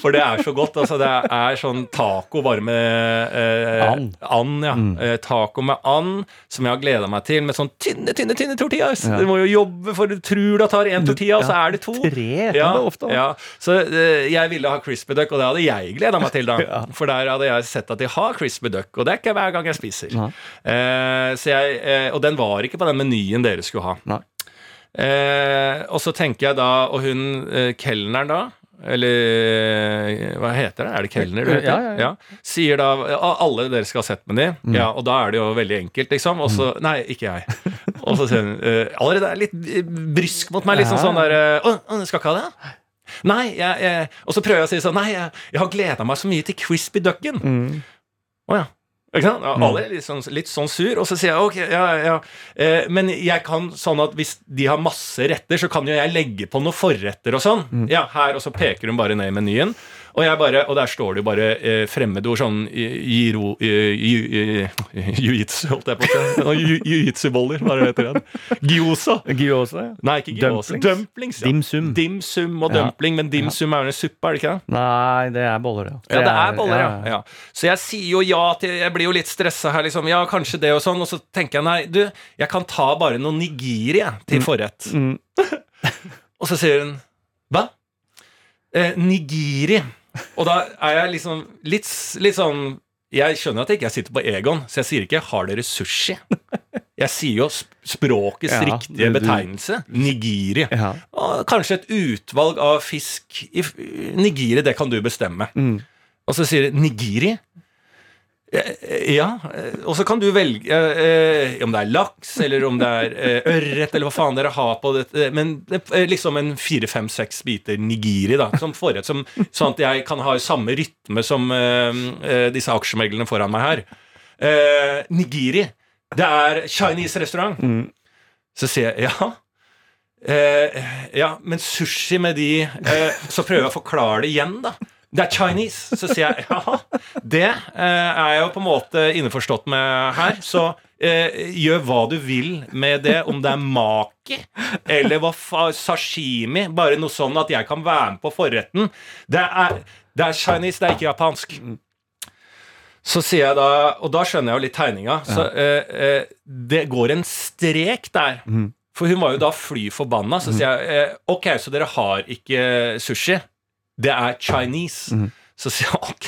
For det er så godt. Altså, det er sånn taco bare med eh, and. and. ja. Mm. Eh, taco med and, som jeg har gleda meg til, med sånn tynne, tynne tynne tortillas. Ja. Du må jo jobbe, for du tror du tar én tortilla, og så er det to. Tre, ja, ofte. Ja. Så eh, jeg ville ha crispy duck, og det hadde jeg gleda meg til, da. [laughs] ja. For der hadde jeg sett at de har crispy duck, og det er ikke hver gang jeg spiser. Eh, jeg, eh, og den var ikke på den menyen dere skulle ha. Nei. Eh, og så tenker jeg da, og hun eh, kelneren da, eller hva heter det? Er det kelner? Ja, ja, ja. ja. Sier da Alle dere skal ha sett med de. Mm. Ja, og da er det jo veldig enkelt, liksom. Og så mm. Nei, ikke jeg. Og så sier hun uh, allerede er litt brysk mot meg. Liksom sånn der Å, uh, skal ikke ha det? Nei, jeg, jeg, Og så prøver jeg å si sånn Nei, jeg, jeg har gleda meg så mye til Crispy Ducken. Å mm. oh, ja. Ikke sant? Mm. Alle er litt sånn, litt sånn, sur. Og så sier jeg ok, ja, ja. Eh, men jeg kan sånn at hvis de har masse retter, så kan jo jeg legge på noen forretter og sånn. Mm. Ja, her, og så peker hun bare ned i menyen. Og, bare, og, der står det jo bare eh, fremmedord sånn jiro... [laughs] Jiu-jitsu, holdt jeg på å si. Jiu-jitsu-boller, hva er heter det? Gyoza. Gyoza? Nei, ikke gyoza. Dumplings. Dumplings ja. Dim sum og dumpling, men dim sum er jo en suppe, er det ikke det? Nei, det er boller, ja. Det ja, det er boller, ja. ja. Så jeg sier jo ja til Jeg blir jo litt stressa her, liksom. Ja, kanskje det og sånn. Og så tenker jeg nei, du, jeg kan ta bare noe nigiri til mm. forrett. Mm. [laughs] og så sier hun hva? Eh, nigiri. Og da er jeg liksom litt, litt sånn Jeg skjønner at jeg ikke sitter på Egon, så jeg sier ikke 'har dere sushi'? Jeg sier jo språkets ja, riktige betegnelse. Nigiri. Ja. Og kanskje et utvalg av fisk i Nigiri, det kan du bestemme. Mm. Og så sier de 'nigiri'. Ja, og så kan du velge eh, om det er laks, eller om det er eh, ørret, eller hva faen dere har på det. Men liksom en fire, fem, seks biter nigiri da, som forrett, som, sånn at jeg kan ha samme rytme som eh, eh disse aksjemeglene foran meg her. Eh, nigiri. Det er Chinese restaurant. Mm. Så sier jeg ja. Eh, ja, men sushi med de Så prøver jeg å forklare det igjen, da. Det er Chinese. Så sier jeg [laughs] ja, det eh, er jeg jo på en måte innforstått med her. Så eh, gjør hva du vil med det, om det er maki eller hva sashimi. Bare noe sånn at jeg kan være med på forretten. Det er, det er Chinese, det er ikke japansk. Så sier jeg da, og da skjønner jeg jo litt tegninga, så eh, eh, det går en strek der. Mm. For hun var jo da fly forbanna. Så sier jeg eh, ok, så dere har ikke sushi? Det er Chinese. Mm. Så sier jeg ok,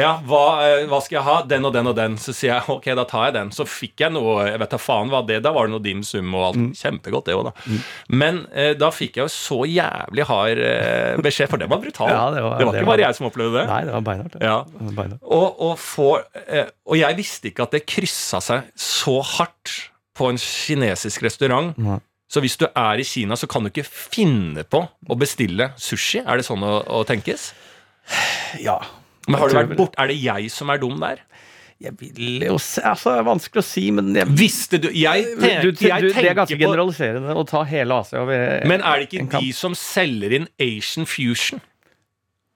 ja, hva, eh, hva, skal jeg ha? Den og den og den. Så sier jeg ok, da tar jeg den. Så fikk jeg noe Jeg vet da faen hva det Da var det noe dim sum og alt. Mm. Kjempegodt, det òg, da. Mm. Men eh, da fikk jeg jo så jævlig hard eh, beskjed, for det var brutal. Ja, det, var, det, var, ikke bare jeg som opplevde det. Nei, det var beinhardt. Ja. Og, og, for, eh, og, jeg visste ikke at det kryssa seg så hardt på en kinesisk restaurant. Nei. Så hvis du er i Kina, så kan du ikke finne på å bestille sushi? Er det sånn å, å tenkes? Ja. Men har du vært bort, Er det jeg som er dum der? Jeg vil jo se Altså, det er vanskelig å si, men jeg, Visste du Jeg, tenk, du, du, jeg tenker Det er ganske på, generaliserende å ta hele Asia over Men er det ikke de som selger inn Asian Fusion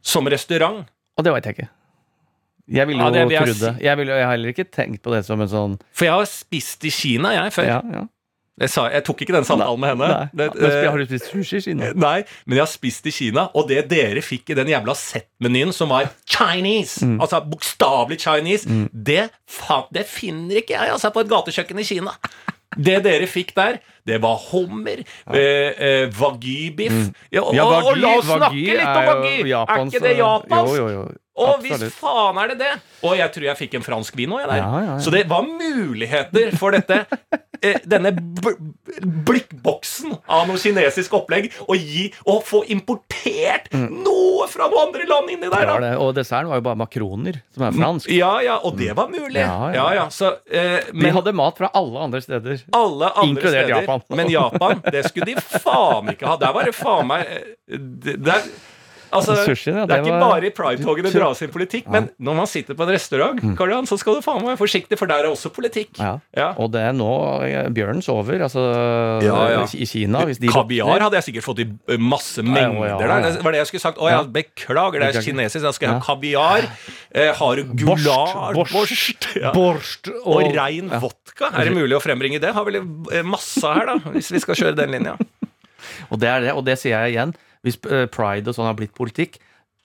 som restaurant? Og det veit jeg ikke. Jeg ville jo ja, trodd det. Jeg, vil, jeg har heller ikke tenkt på det som en sånn For jeg har spist i Kina, jeg, før. Ja, ja. Jeg, sa, jeg, tok ikke den samtalen med henne. Nei. Det, det, har du spist sushi i Kina? Nei, men jeg har spist i Kina. Og det dere fikk i den jævla Z-menyen som var Chinese, mm. altså bokstavelig Chinese, mm. det, det, finner ikke jeg altså, på et gatekjøkken i Kina. Det dere fikk der, det var hummer, ja. eh, eh, wagyu-biff mm. ja, og, ja, og, la oss snakke litt om wagyu! Er, ikke det japansk? Jo, jo, jo. Og hvis faen er det det! Og jeg tror jeg fikk en fransk vin òg, jeg der. Ja, ja, ja. Så det var muligheter for dette. [laughs] Eh, denne blikkboksen av noe kinesisk opplegg. Å gi Og få importert mm. noe fra noen andre land inni der! Det det. Og desserten var jo bare makroner, som er fransk. Ja, ja, og det var mulig. Ja, ja. Så, eh, men, De hadde mat fra alle andre steder. Alle andre inkludert steder. Japan. Men Japan, det skulle de faen ikke ha. Der var det faen meg eh, der, Altså, Sushi, ja, det, det, er ikke var... bare i Pride-toget det dras inn politikk, men når man sitter på en restaurant, mm. Karlian, så skal du faen meg være forsiktig, for der er også politikk. Ja. Ja. Og det er nå eh, bjørnen sover, altså i Kina. Kaviar hadde jeg sikkert fått i eh, masse mengder der. Det var det jeg skulle sagt. Å ja, beklager, det er kinesisk. Da skal jeg ha kaviar. Eh, har du gular Borst. Borst. Og, og rein vodka. Er det mulig å frembringe det? Har vel eh, masse her, da, hvis vi skal kjøre den linja. [laughs] og det er det, og det sier jeg igjen hvis eh, pride og sånn har blitt politikk,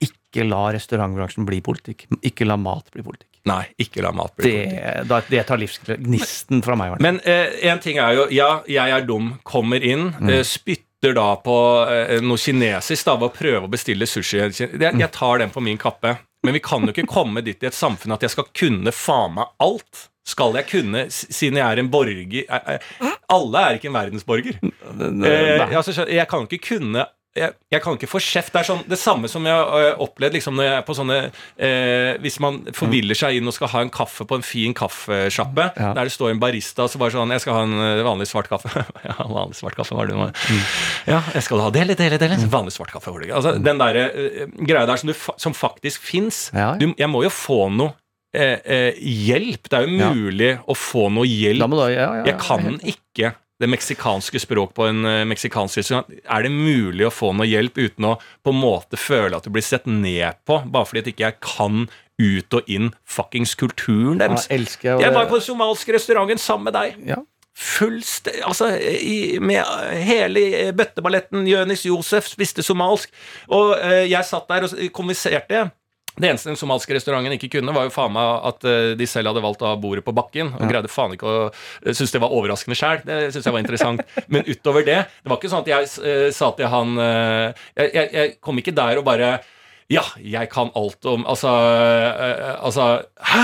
ikke la restaurantbransjen bli politikk. Ikke la mat bli politikk. Nei, ikke la mat bli det, politikk. Det tar livsgnisten fra meg. Men én eh, ting er jo Ja, jeg er dum. Kommer inn. Mm. Eh, spytter da på eh, noe kinesisk da, ved å prøve å bestille sushi. Jeg, jeg tar den på min kappe. Men vi kan jo ikke komme dit i et samfunn at jeg skal kunne faen meg alt. Skal jeg kunne, siden jeg er en borger eh, eh, Alle er ikke en verdensborger. Eh, altså, jeg kan ikke kunne jeg, jeg, kan ikke få kjeft. Det er sånn, det samme som jeg har øh, opplevd liksom, når jeg er på sånne eh, Hvis man forviller seg inn og skal ha en kaffe på en fin kaffesjappe, ja. der det står en barista og så bare sånn 'Jeg skal ha en øh, vanlig svart kaffe.' [laughs] ja, vanlig svart kaffe var det mm. Ja, jeg skal ha det, eller det, Mm. Vanlig svart kaffe var det Altså, Den derre eh, greia der som, du, som faktisk fins. Ja. Jeg må jo få noe eh, eh, hjelp. Det er jo mulig å få noe hjelp. Da, jeg kan ikke det meksikanske språk på en uh, meksikansk restaurant, er det mulig å få noe hjelp uten å på en måte føle at du blir sett ned på, bare fordi at ikke jeg kan ut og inn fuckings kulturen deres? Ja, jeg, jeg var på den somaliske restauranten sammen med deg. Ja. Fullstendig Altså, i, med hele bøtteballetten Jonis Josef spiste somalsk, og uh, jeg satt der og konverserte. Det eneste den somaliske restauranten ikke kunne, var jo faen meg at eh, de selv hadde valgt å ha bordet på bakken. Og ja. greide faen ikke å eh, synes det var overraskende sjæl. Det syns jeg var interessant. Men utover det Det var ikke sånn at jeg uh, sa til han uh, jeg, jeg, jeg, kom ikke der og bare Ja, jeg kan alt om Altså, uh, altså Hæ?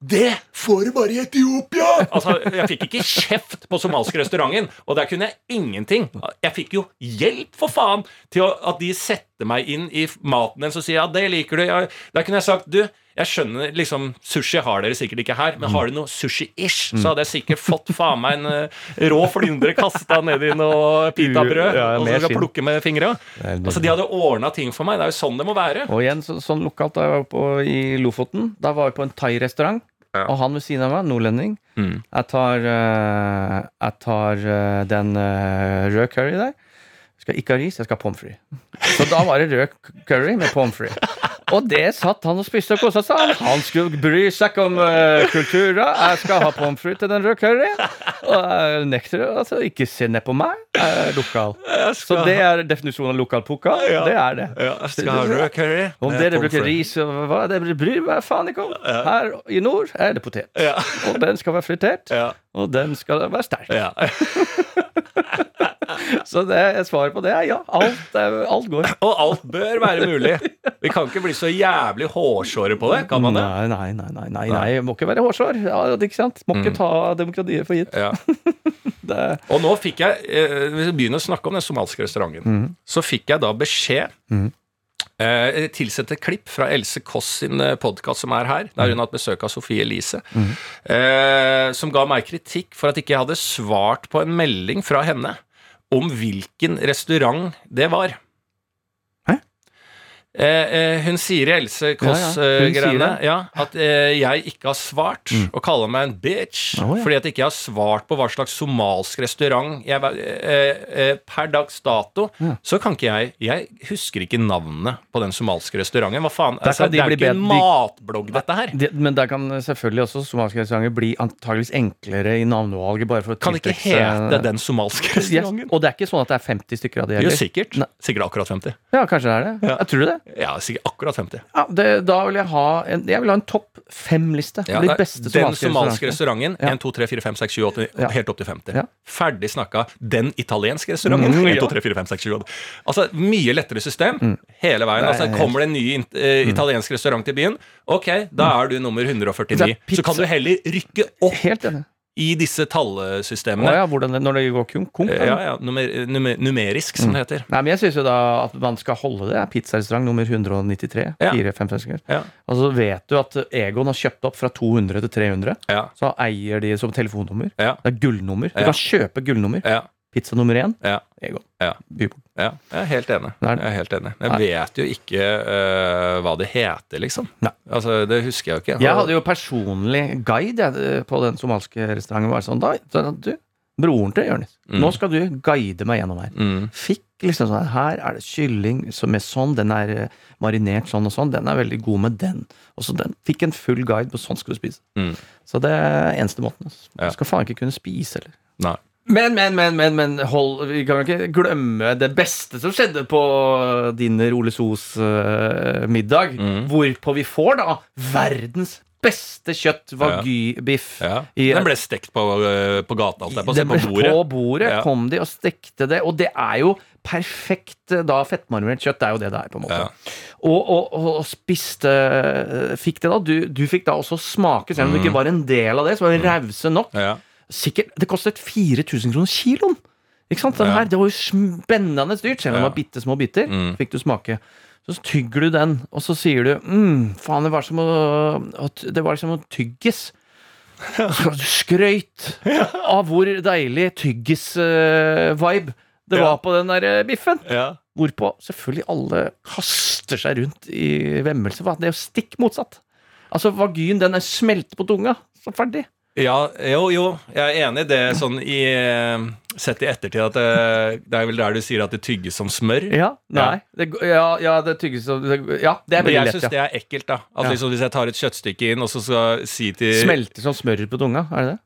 Det får du bare i Etiopia! Altså, Jeg fikk ikke kjeft på somaliske restauranten, og der kunne jeg ingenting. Jeg fikk jo hjelp, for faen, til at de setter meg inn i maten deres og sier ja, det liker du. Jeg, der kunne jeg sagt du, jeg skjønner liksom Sushi har dere sikkert ikke her, men har du noe sushi-ish, så hadde jeg sikkert fått faen meg en uh, rå flyndre kasta ned i noe pitabrød ja, og så skal plukke med fingra. Altså, de hadde ordna ting for meg. Det er jo sånn det må være. Og igjen, så, sånn lokalt da jeg var på, i Lofoten, da var vi på en thai-restaurant. Ja. Og han ved siden av meg, nordlending. Mm. Jeg tar, uh, jeg tar uh, den uh, rød curry der. Jeg skal ikke ha ris, jeg skal ha pommes frites. Så da var det rød curry med pommes frites. Og det satt han og spiste og kosa seg. Han skulle bry seg ikke om uh, kulturer. Jeg skal ha pommes frites til den røde curryen. Og jeg nekter altså, ikke se ned på meg. Jeg er lokal. Jeg Så det er definisjonen av lokal pokal. Ja. Det er det. Ja, jeg skal ha rød curry. Om dere bruker ris og hva det bryr meg faen ikke om. Her i nord er det potet. Ja. Og den skal være fritert. Og den skal være sterk. Ja. [laughs] Så det, svaret på det er ja. Alt, alt, går. Og alt bør være mulig. Vi kan ikke bli så jævlig hårsåre på det, kan man det? Nei, nei, nei. nei, nei, nei. Må ikke være hårsår. Ja, ikke sant? Må ikke mm. ta demokratiet for gitt. Ja. [laughs] Og nå fikk jeg, eh, hvis vi begynner å snakke om den somalske restauranten, mm. så fikk jeg da beskjed mm. Eh, tilsette klipp fra Else Kåss sin eh, podkast som er her, der hun har hatt besøk av Sofie Elise, mm. eh, som ga meg kritikk for at ikke jeg hadde svart på en melding fra henne om hvilken restaurant det var. Eh, eh, hun i Else Kåss-greiene ja, ja. ja, at eh, jeg ikke har svart, mm. og kaller meg en bitch oh, fordi at jeg ikke har svart på hva slags somalsk restaurant jeg, eh, eh, Per dags dato så kan ikke jeg Jeg husker ikke navnene på den somalske restauranten. Hva faen? Altså, de det er ikke en matblogg, dette her. De, men der kan selvfølgelig også somalske restauranter bli antageligvis enklere i navnevalget. Bare for å kan det ikke hete den somalske restauranten? Yes. Og det er ikke sånn at det er 50 stykker av de heller? Jo, sikkert. Ne Sikkert akkurat 50. Ja, kanskje det er det. Jeg tror det? Ja, sikkert akkurat 50. Ja, det, da vil jeg ha en, jeg vil ha en topp fem-liste. Ja, de den somaliske restauranten. Ja. 1, 2, 3, 4, 5, 6, 7, 8, ja. helt opp til 50. Ja. Ferdig snakka. Den italienske restauranten. Mm, 1, 2, 3, 4, 5, 6, 7, 8. Altså, mye lettere system mm. hele veien. Altså, kommer det en ny uh, italiensk restaurant til byen, ok, da er du nummer 149. Så kan du heller rykke opp. Helt enig i disse tallsystemene. Oh, ja, hvordan når det går konk? Ja, ja, numer, numer, numerisk, som mm. det heter. Nei, men Jeg syns jo da at man skal holde det. Pizzarestaurant nummer 193. Ja. 4, 5, 6, ja. Og så vet du at Egon har kjøpt opp fra 200 til 300. Ja. Så eier de som telefonnummer. Ja. Det er gullnummer. Du kan kjøpe gullnummer. Ja. Pizza nummer én ja. Egon. Ja. Ja, jeg er helt enig. Jeg er helt enig. Jeg vet jo ikke uh, hva det heter, liksom. Nei. Altså, Det husker jeg jo ikke. Jeg hadde jo personlig guide jeg, på den somalske restauranten. Var sånn, da, du, broren til Jonis, mm. nå skal du guide meg gjennom her. Mm. Fikk liksom sånn Her er det kylling med sånn, den er eh, marinert sånn og sånn. Den er veldig god med den. Og så den fikk en full guide på sånn skal du spise. Mm. Så det er eneste måten. Altså. Du skal faen ikke kunne spise eller. Nei. Men, men, men, men, men hold, vi kan jo ikke glemme det beste som skjedde på din Ole Sos-middag. Uh, mm. Hvorpå vi får da verdens beste kjøtt, wagyu-biff. Ja. Ja. Den ble stekt på, uh, på gata? Alt på, på bordet, på bordet ja. kom de og stekte det. Og det er jo perfekt uh, da fettmarmorert kjøtt. Det er jo det det er, på en måte. Og, og, og, spiste Fikk det da. Du, du, fikk da også smake, selv om mm. du ikke var en del av det, så var mm. rause nok. Sikkert, Det kostet 4000 kroner kiloen! Ikke sant? Den her, Det var jo spennende dyrt, selv om det var bitte små biter. Mm. Fikk du smake. Så tygger du den, og så sier du mm, faen, det var som å, det var som å tygges. Så [laughs] du skrøyt av hvor deilig tyggis-vibe uh, det var på den der eh, biffen. Hvorpå selvfølgelig alle kaster seg rundt i vemmelse. Det er jo stikk motsatt. Altså, Vagyen den er smelter på tunga. Så ferdig. Ja, jo, jo, jeg er enig i det sånn i eh, Sett i ettertid at det, det, er vel der du sier at det tygges som smør? Ja. Nei. Ja, det, ja, ja det tygges som Ja, det er veldig lett. Jeg syns det er ekkelt, da. At liksom, Hvis jeg tar et kjøttstykke inn, og så skal si til Smelter som smør på tunga, er det det?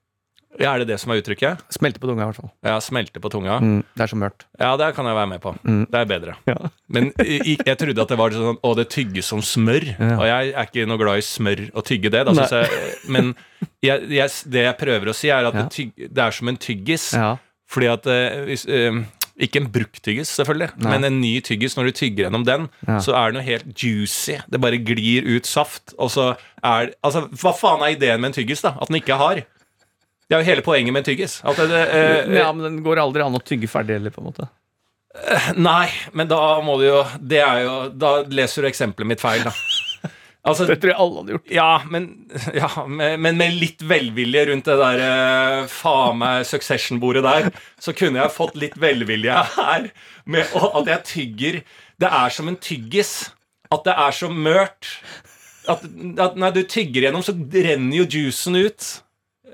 Ja, Er det det som er uttrykket? Smelte på tunga, i hvert fall. Ja, smelte på tunga. Mm, det er så mørkt. Ja, det kan jeg være med på. Mm. Det er bedre. Ja. Men jeg, jeg, trodde at det var sånn Å, det tygges som smør. Ja. Og jeg er ikke noe glad i smør og tygge det. Da, jeg, men jeg, det jeg prøver å si, er at det, tyg, det, er som en tyggis. Ja. Fordi at uh, hvis, uh, Ikke en brukt tyggis, selvfølgelig, Nei. men en ny tyggis. Når du tygger gjennom den, ja. så er den jo helt juicy. Det bare glir ut saft. Og så er Altså, hva faen er ideen med en tyggis, da? At den ikke er hard? Det er jo hele poenget med tyggis. Det, det, eh, ja, men den går aldri an å tygge ferdig heller, på en måte. Eh, nei, men da må du jo Det er jo Da leser du eksempelet mitt feil, da. Altså, det tror jeg alle hadde gjort. Ja, men, [laughs] ja, men med litt velvilje rundt det der uh, faen meg Succession-bordet der, så kunne jeg fått litt velvilje her. Med at jeg tygger Det er som en tyggis. At det er så mørt. At, at når du tygger gjennom, så renner jo juicen ut.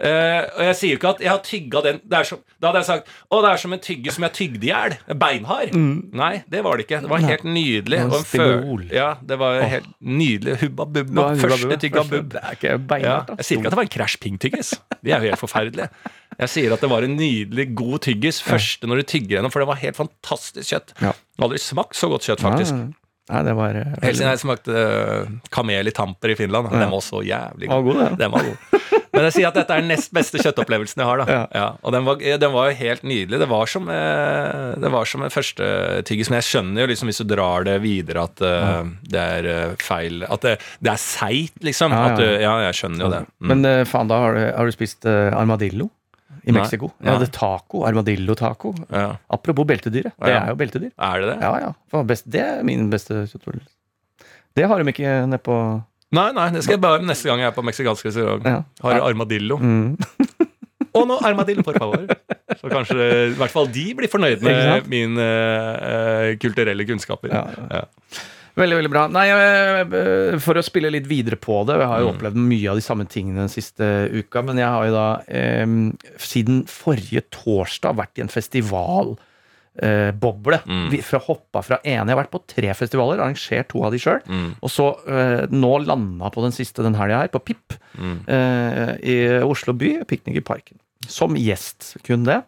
Uh, og jeg sier jo ikke at jeg har tygga den som, Da hadde jeg sagt å, det er som en tygge som jeg tygde i hjel. Beinhard. Mm. Nei, det var det ikke. Det var helt nydelig. Og en føl ja, det var oh. helt nydelig. Hubba bubba. Første tygga bubb. Det er ikke beinhardt. Ja, jeg sier ikke at det var en Crash Ping-tyggis. De er jo helt forferdelige. Jeg sier at det var en nydelig, god tyggis. Første når du tygger gjennom, for det var helt fantastisk kjøtt. Ja. Aldri smakt så godt kjøtt, faktisk. Nei. Nei, det var uh, Helt siden jeg smakte uh, kamel i tamper i Finland. Ja. Den var så jævlig god. god den var god. Men jeg sier at dette er den nest beste kjøttopplevelsen jeg har. da ja. Ja, Og den var, den var, jo helt nydelig. Det var som, uh, det var som en første tyggis. Men jeg skjønner jo liksom hvis du drar det videre at uh, det er feil At det, det er seigt, liksom. Ja, du, ja, jeg skjønner jo det. Mm. Men faen, da har du, har du spist armadillo? i Mexico. Jeg hadde taco. Armadillo-taco. Ja. Apropos beltedyret. Det er jo beltedyr. Er det det? Ja, ja. Det er min beste kjøttopplevelse. Det har de ikke nede på Nei, nei, det skal jeg bare neste gang jeg er på meksikansk restaurant. Ja. Har armadillo. Mm. [laughs] Og nå armadillo, for favor. Så kanskje i hvert fall de blir fornøyd med mine uh, kulturelle kunnskaper. Ja. Ja. Veldig, veldig bra. Nei, eh, For å spille litt videre på det, jeg har jo mm. opplevd mye av de samme tingene den siste uka, men jeg har jo da eh, siden forrige torsdag vært i en festival. Eh, boble. Mm. Fra hoppa fra ene Jeg har vært på tre festivaler, arrangert to av de sjøl. Mm. Og så eh, nå landa på den siste den helga her, på PIP, mm. eh, i Oslo by. Piknik i Parken. Som gjest. Kun det.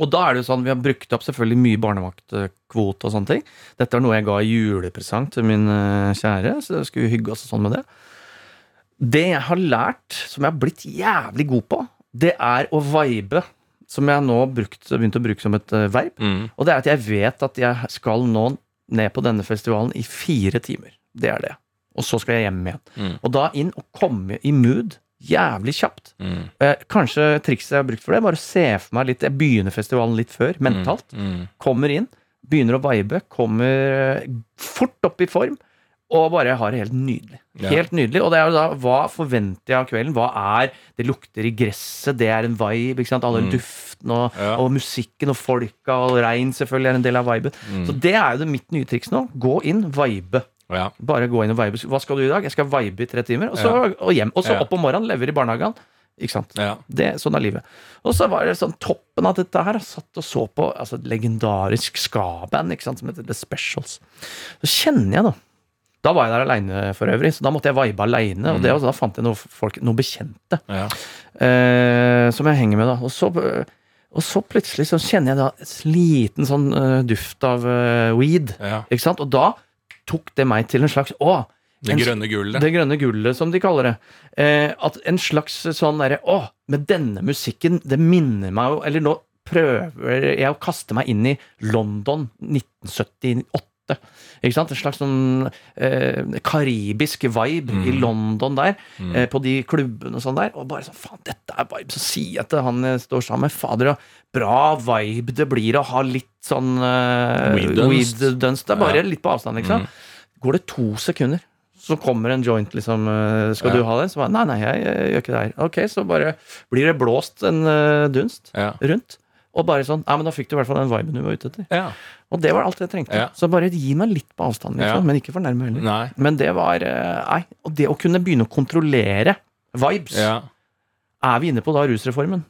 Og da er det jo sånn, Vi har brukt opp selvfølgelig mye barnevaktkvote og sånne ting. Dette er noe jeg ga i julepresang til min eh, kjære, så det skulle hygge oss sånn med det. Det jeg har lært, som jeg har blitt jævlig god på, det er å vibe. Som jeg nå har begynt å bruke som et uh, verb. Mm. Og det er at jeg vet at jeg skal nå ned på denne festivalen i fire timer. Det er det. Og så skal jeg hjem igjen. Mm. Og da inn og komme i mood jævlig kjapt. Mm. kanskje trikset jeg har brukt for det, bare å se for meg litt Jeg begynner festivalen litt før, mentalt. Mm. Mm. Kommer inn, begynner å vibe, kommer fort opp i form. Og bare har det helt nydelig. Ja. Helt nydelig. Og det er jo da, hva forventer jeg av kvelden? Hva er Det lukter i gresset, det er en vibe. ikke sant? Alle mm. Duftene og, ja. og, musikken og folka og regn selvfølgelig er en del av viben. Mm. Så det er jo det mitt nye triks nå. Gå inn, vibe. Ja. Bare gå inn og vibe. Hva skal du i dag? Jeg skal vibe i tre timer, og så og hjem. Og så opp om morgenen, lever i barnehagen. Ikke sant? Det, sånn er livet. Og så var det sånn toppen av dette her. Jeg satt og så på altså, et legendarisk ska-band som heter The Specials. Så kjenner jeg, da Da var jeg der aleine for øvrig, så da måtte jeg vibe aleine. Og det, mm. da fant jeg noen folk, noen bekjente ja. eh, som jeg henger med, da. Og så, og så, plutselig så kjenner jeg da et liten sånn uh, duft av uh, weed. Ja. Ikke sant? Og da tok det meg til en slags Å! Det grønne gullet. Det grønne gullet, som de kaller det. Eh, at en slags sånn derre Å, med denne musikken, det minner meg jo Eller nå prøver jeg å kaste meg inn i London 1978. Ikke sant? En slags sånn eh, karibisk vibe mm. i London der, mm. eh, på de klubbene og sånn der. Og bare sånn Faen, dette er vibe. Så sier jeg til han jeg står sammen med, fader, bra vibe det blir å ha litt sånn eh, weed dunst. Det er bare ja. litt på avstand, liksom. Mm. Går det to sekunder, så kommer en joint, liksom. Uh, skal ja. du ha den? Så bare nei, nei, jeg, jeg, gjør ikke det her. Ok, så bare blir det blåst en uh, dunst ja. rundt. Og bare sånn Ja, men da fikk du i hvert fall den viben du var ute etter. Ja. Og det var alt jeg trengte. Så bare gi meg litt på avstand, liksom. Men ikke for nærme heller. Nei. Men det var Nei. Og det å kunne begynne å kontrollere vibes Er vi inne på da rusreformen?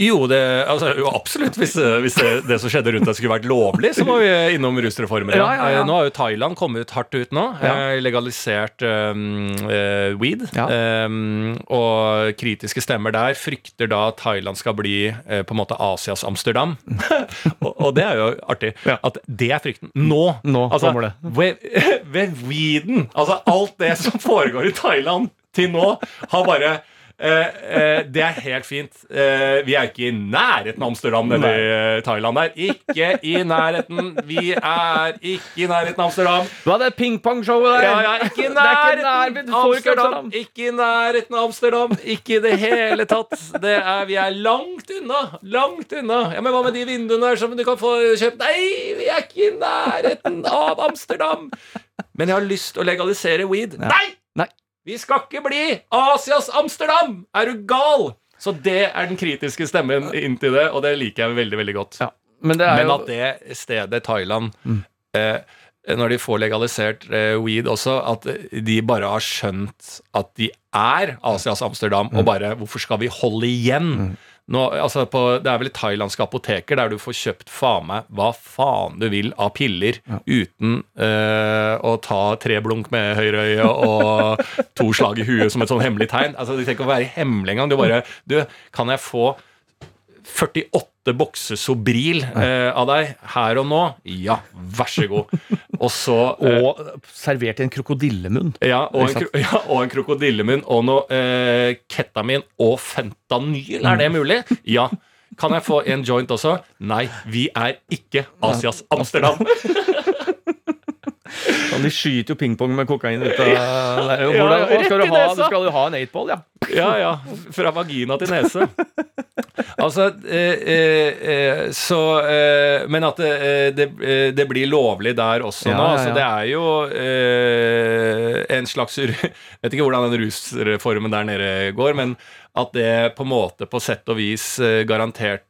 Jo, det, altså, jo absolutt. Hvis, hvis det, det, som skjedde rundt deg skulle vært lovlig, så må vi innom rusreformer. Ja. Ja, ja, Nå har jo Thailand kommet hardt ut nå. Eh, legalisert um, uh, weed. Um, og kritiske stemmer der frykter da at Thailand skal bli uh, på en måte Asias Amsterdam. [laughs] og, og, det er jo artig. At det er frykten. Nå! nå altså, kommer det. Ved, [laughs] ved weeden! Altså alt det som foregår i Thailand til nå, har bare Eh, eh, det er helt fint. Eh, vi er ikke i nærheten av Amsterdam eller eh, Thailand der. Ikke i nærheten. Vi er ikke i nærheten av Amsterdam. Hva er det pingpongshowet der? Ja, ja, ikke i nærheten av Amsterdam. Ikke i nærheten av Amsterdam. Ikke i det hele tatt. Det er, vi er langt unna. Langt unna. Ja, Men hva med de vinduene der som du kan få kjøpt? Nei, vi er ikke i nærheten av Amsterdam. Men jeg har lyst til å legalisere weed. Nei! Nei! Vi skal ikke bli Asias Amsterdam! Er du gal? Så det er den kritiske stemmen inntil det, og det liker jeg veldig veldig godt. Ja, men, men, at det stedet, Thailand mm. eh, når de får legalisert eh, weed også, at de bare har skjønt at de er Asias Amsterdam, mm. og bare Hvorfor skal vi holde igjen? Mm. Nå, altså på, det er vel thailandske apoteker der du får kjøpt faen meg hva faen du vil av piller ja. uten uh, å ta tre blunk med høyre øye og [laughs] to slag i huet som et sånn hemmelig tegn. Altså, De trenger ikke å være hemmelig engang. Du bare Du, kan jeg få 48 bokser Sobril eh, av deg her og nå. Ja, vær så god. Og så [laughs] eh, Og servert i en krokodillemunn. Ja, og en, [laughs] ja, og en krokodillemunn. Og noe eh, ketamin og fentanyl. Er det mm. mulig? Ja. Kan jeg få en joint også? Nei, vi er ikke Asias Amsterdam. [laughs] de skyter jo pingpong med kokain ut av der. Hvordan, ja, skal, du ha, du skal jo ha en eightball, ja. Ja, ja. Fra vagina til nese. Altså eh, eh, eh, Så eh, Men at det, det, det, blir lovlig der også ja, nå. Altså, det er jo eh, en slags Jeg vet ikke hvordan den rusreformen der nede går, men at det på en måte på sett og vis eh, garantert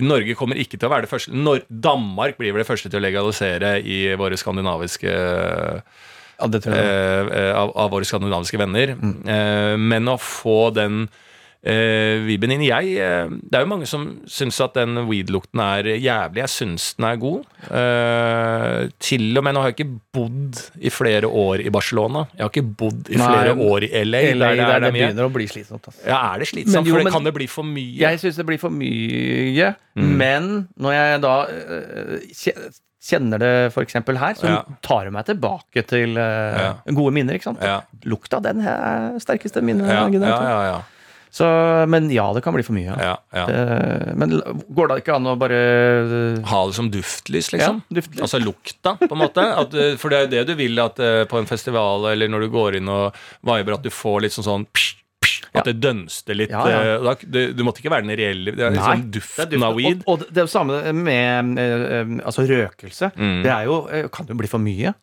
Norge kommer ikke til å være det første Nor Danmark blir vel det første til å legalisere i våre skandinaviske ja, eh, av, av, våre skandinaviske venner. Mm. Eh, men å få den Uh, Viben inn. Jeg, uh, det er jo mange som syns at den weed-lukten er jævlig. Jeg syns den er god. Uh, til og med nå har jeg ikke bodd i flere år i Barcelona. Jeg har ikke bodd i Nei, flere år i LA. LA der, der, der det begynner å bli slitsomt. Altså. Ja, er det slitsomt? Jo, for det, kan det bli for mye? Jeg syns det blir for mye. Mm. Men når jeg da kjenner det f.eks. her, så ja. tar det meg tilbake til ja. gode minner. ikke sant? Ja. Lukta, den er sterkeste minnet. Ja, ja, ja, ja. Så, men ja, det kan bli for mye. Ja, ja. Det, men går det ikke an å bare Ha det som duftlys, liksom? Ja, duftlys. Altså lukta, på en måte? [laughs] At, for det er jo det du vil at eh, på en festival eller når du går inn og viber, at du får litt sånn sånn psh, at det dønste litt. Eh, da, du, du, måtte ikke være den reelle det er liksom duften av weed. Og, og, det jo samme med eh, altså røkelse. Mm. Det er jo, eh, kan jo bli for mye.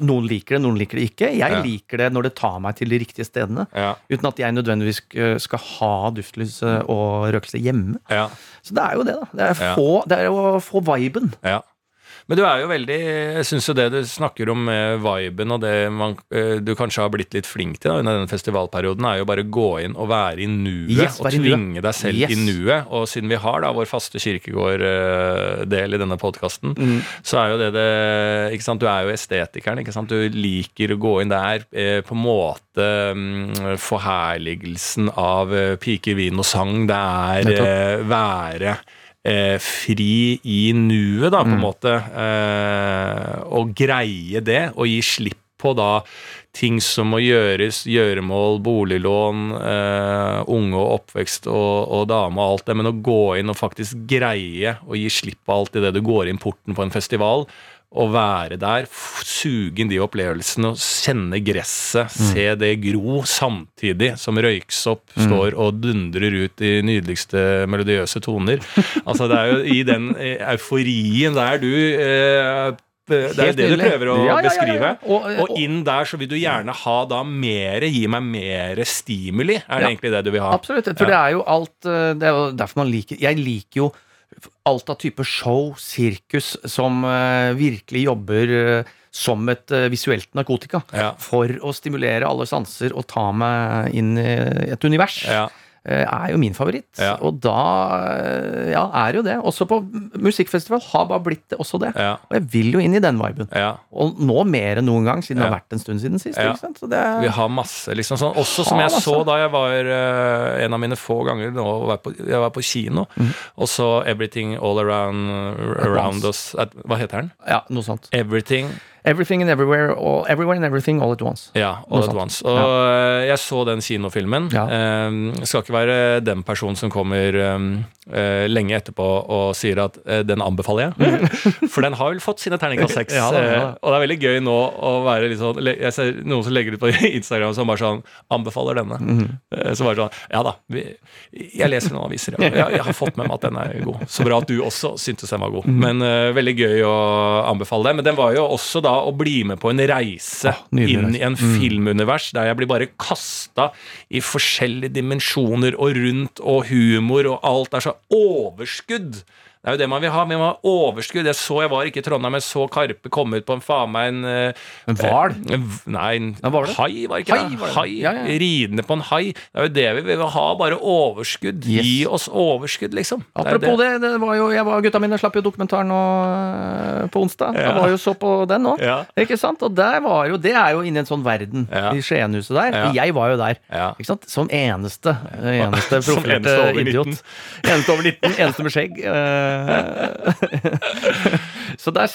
Noen liker det, noen liker det ikke. Jeg liker det når det tar meg til de riktige stedene. Uten at jeg nødvendigvis skal ha duftlys og røkelse hjemme. Så det er jo det, da. Det er, få, det er å få viben. Ja. Men du er jo veldig Jeg syns jo det du snakker om med viben og det man, eh, du kanskje har blitt litt flink til da, under denne festivalperioden, er jo bare gå inn og være i nuet yes, og tvinge deg selv yes. i nuet. Og siden vi har da vår faste kirkegård-del i denne podkasten, mm. så er jo det det ikke sant, Du er jo estetikeren. ikke sant, Du liker å gå inn der eh, på en måte um, forherligelsen av piker, vin og sang. Det er været. være eh, fri i nuet, da, på en mm. måte. Eh, og greie det, og gi slipp på da ting som må gjøres, gjøremål, boliglån, eh, unge og oppvekst og, og dame og alt det, men å gå inn og faktisk greie å gi slipp på alt i det du går inn porten på en festival, å være der, suge inn de opplevelsene og kjenne gresset, mm. se det gro, samtidig som røyksopp mm. står og dundrer ut i nydeligste melodiøse toner. [laughs] altså Det er jo i den eh, euforien der du eh, det er det du prøver å ja, ja, ja, beskrive. Og, og, og, inn der så vil du gjerne ha da mer, gi meg mer stimuli. Er det egentlig det du vil ha? Absolutt. For det er jo alt eh, Det er jo derfor man liker Jeg liker jo alt av type show, sirkus, som uh, virkelig jobber uh, som et uh, visuelt narkotika. Ja. For å stimulere alle sanser og ta meg inn i et univers. Ja. Eh, er jo min favoritt. Ja. Og da eh, ja, er jo det. Også på musikkfestival har bare blitt det, også det. Ja. Og jeg vil jo inn i den viben. Og nå mer enn noen gang, siden det har vært en stund siden sist. Det... Vi har masse, liksom sånn. Også som jeg så da jeg var uh, en av mine få ganger nå, var på, jeg var på kino, mm. og så Everything All Around, around Us Hva heter den? Ja, noe sånt. Everything Everything and everywhere, all, everywhere and everything all at once. Ja, all at once. Og ja. jeg så den kinofilmen. Ja. Um, skal ikke være den personen som kommer um, uh, lenge etterpå og sier at uh, den anbefaler jeg. [laughs] For den har vel fått sine terningkast seks. ja, uh, og det er veldig gøy nå å være litt sånn Jeg ser noen som legger ut på [laughs] Instagram som bare sånn Anbefaler denne. Mm -hmm. så bare sånn Ja da, vi, jeg leser noen aviser. Ja. Jeg, jeg, har fått med meg at den er god. Så bra at du også syntes den var god. Mm -hmm. Men veldig gøy å anbefale det. Men den var jo også da å bli med på en reise ah, inn i en mm. filmunivers der jeg blir bare kasta i forskjellige dimensjoner og rundt, og humor og alt. Er så overskudd det er jo det man vil ha. Vi må ha overskudd. Jeg så jeg var ikke i Trondheim, jeg så Karpe komme ut på en faen meg en eh, En hval? Nei, en ja, var hai, var ikke hai, det? Hai. Ja, ja. Ridende på en hai. Det er jo det vi vil ha. Bare overskudd. Yes. Gi oss overskudd, liksom. Apropos det, det, det, var jo jeg var, Gutta mine slapp jo dokumentaren nå eh, på onsdag. Jeg var jo så på den nå. Ikke sant? Og der var jo Det er jo inni en sånn verden, i Skienhuset der. Jeg var jo der. Ikke sant? Som eneste. Eneste [laughs] profilerte idiot. Eneste over 19. Eneste med skjegg. Uh, [laughs] så der,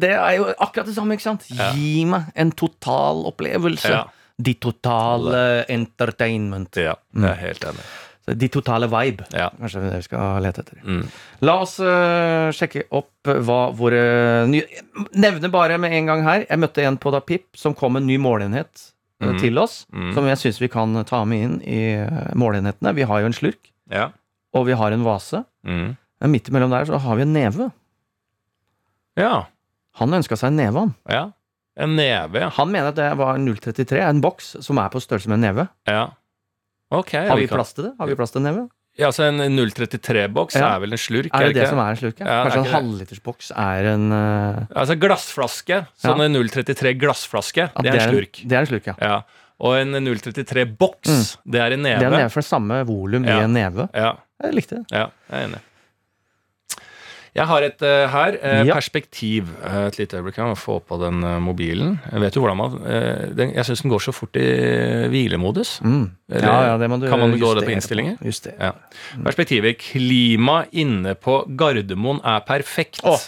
det er jo akkurat det samme, ikke sant? Gi meg en total opplevelse. Ja. De totale entertainment. Ja, jeg er helt enig. De totale vibe. Ja. Kanskje det vi skal lete etter. Mm. La oss uh, sjekke opp hva våre nye Nevne bare med en gang her. Jeg møtte en på da Pip som kom med en ny målenhet mm. til oss. Mm. Som jeg syns vi kan ta med inn i målenhetene. Vi har jo en slurk. Ja. Og vi har en vase. Men midt imellom der så har vi en neve. Ja. Han ønska seg en neve, han. Ja. En neve, ja. Han mener at det var 033, en boks som er på størrelse med en neve. Ja. Ok. Har vi plass til det? Har vi plass til en neve? Ja, så En 033-boks ja. er vel en slurk? Er det det, det som er en slurk? Ja? ja Kanskje en halvlitersboks er en uh... Altså glassflaske. Sånn en 033 glassflaske, det, det, er en slurk. Det er en slurk, ja. ja. Og en 033-boks, mm. det er en neve. Det er en neve for samme volum i en neve. Ja. Jeg likte det. Ja, jeg er enig. Jeg har et uh, her. Uh, ja. Perspektiv. Uh, et lite øyeblikk. Jeg må få på den mobilen. Jeg vet jo hvordan man den, Jeg syns den går så fort i hvilemodus. Mm. ja, ja, det må du kan man gå det på innstillinger? På. Just det. Ja. Perspektivet. Klima inne på Gardermoen er perfekt. Oh.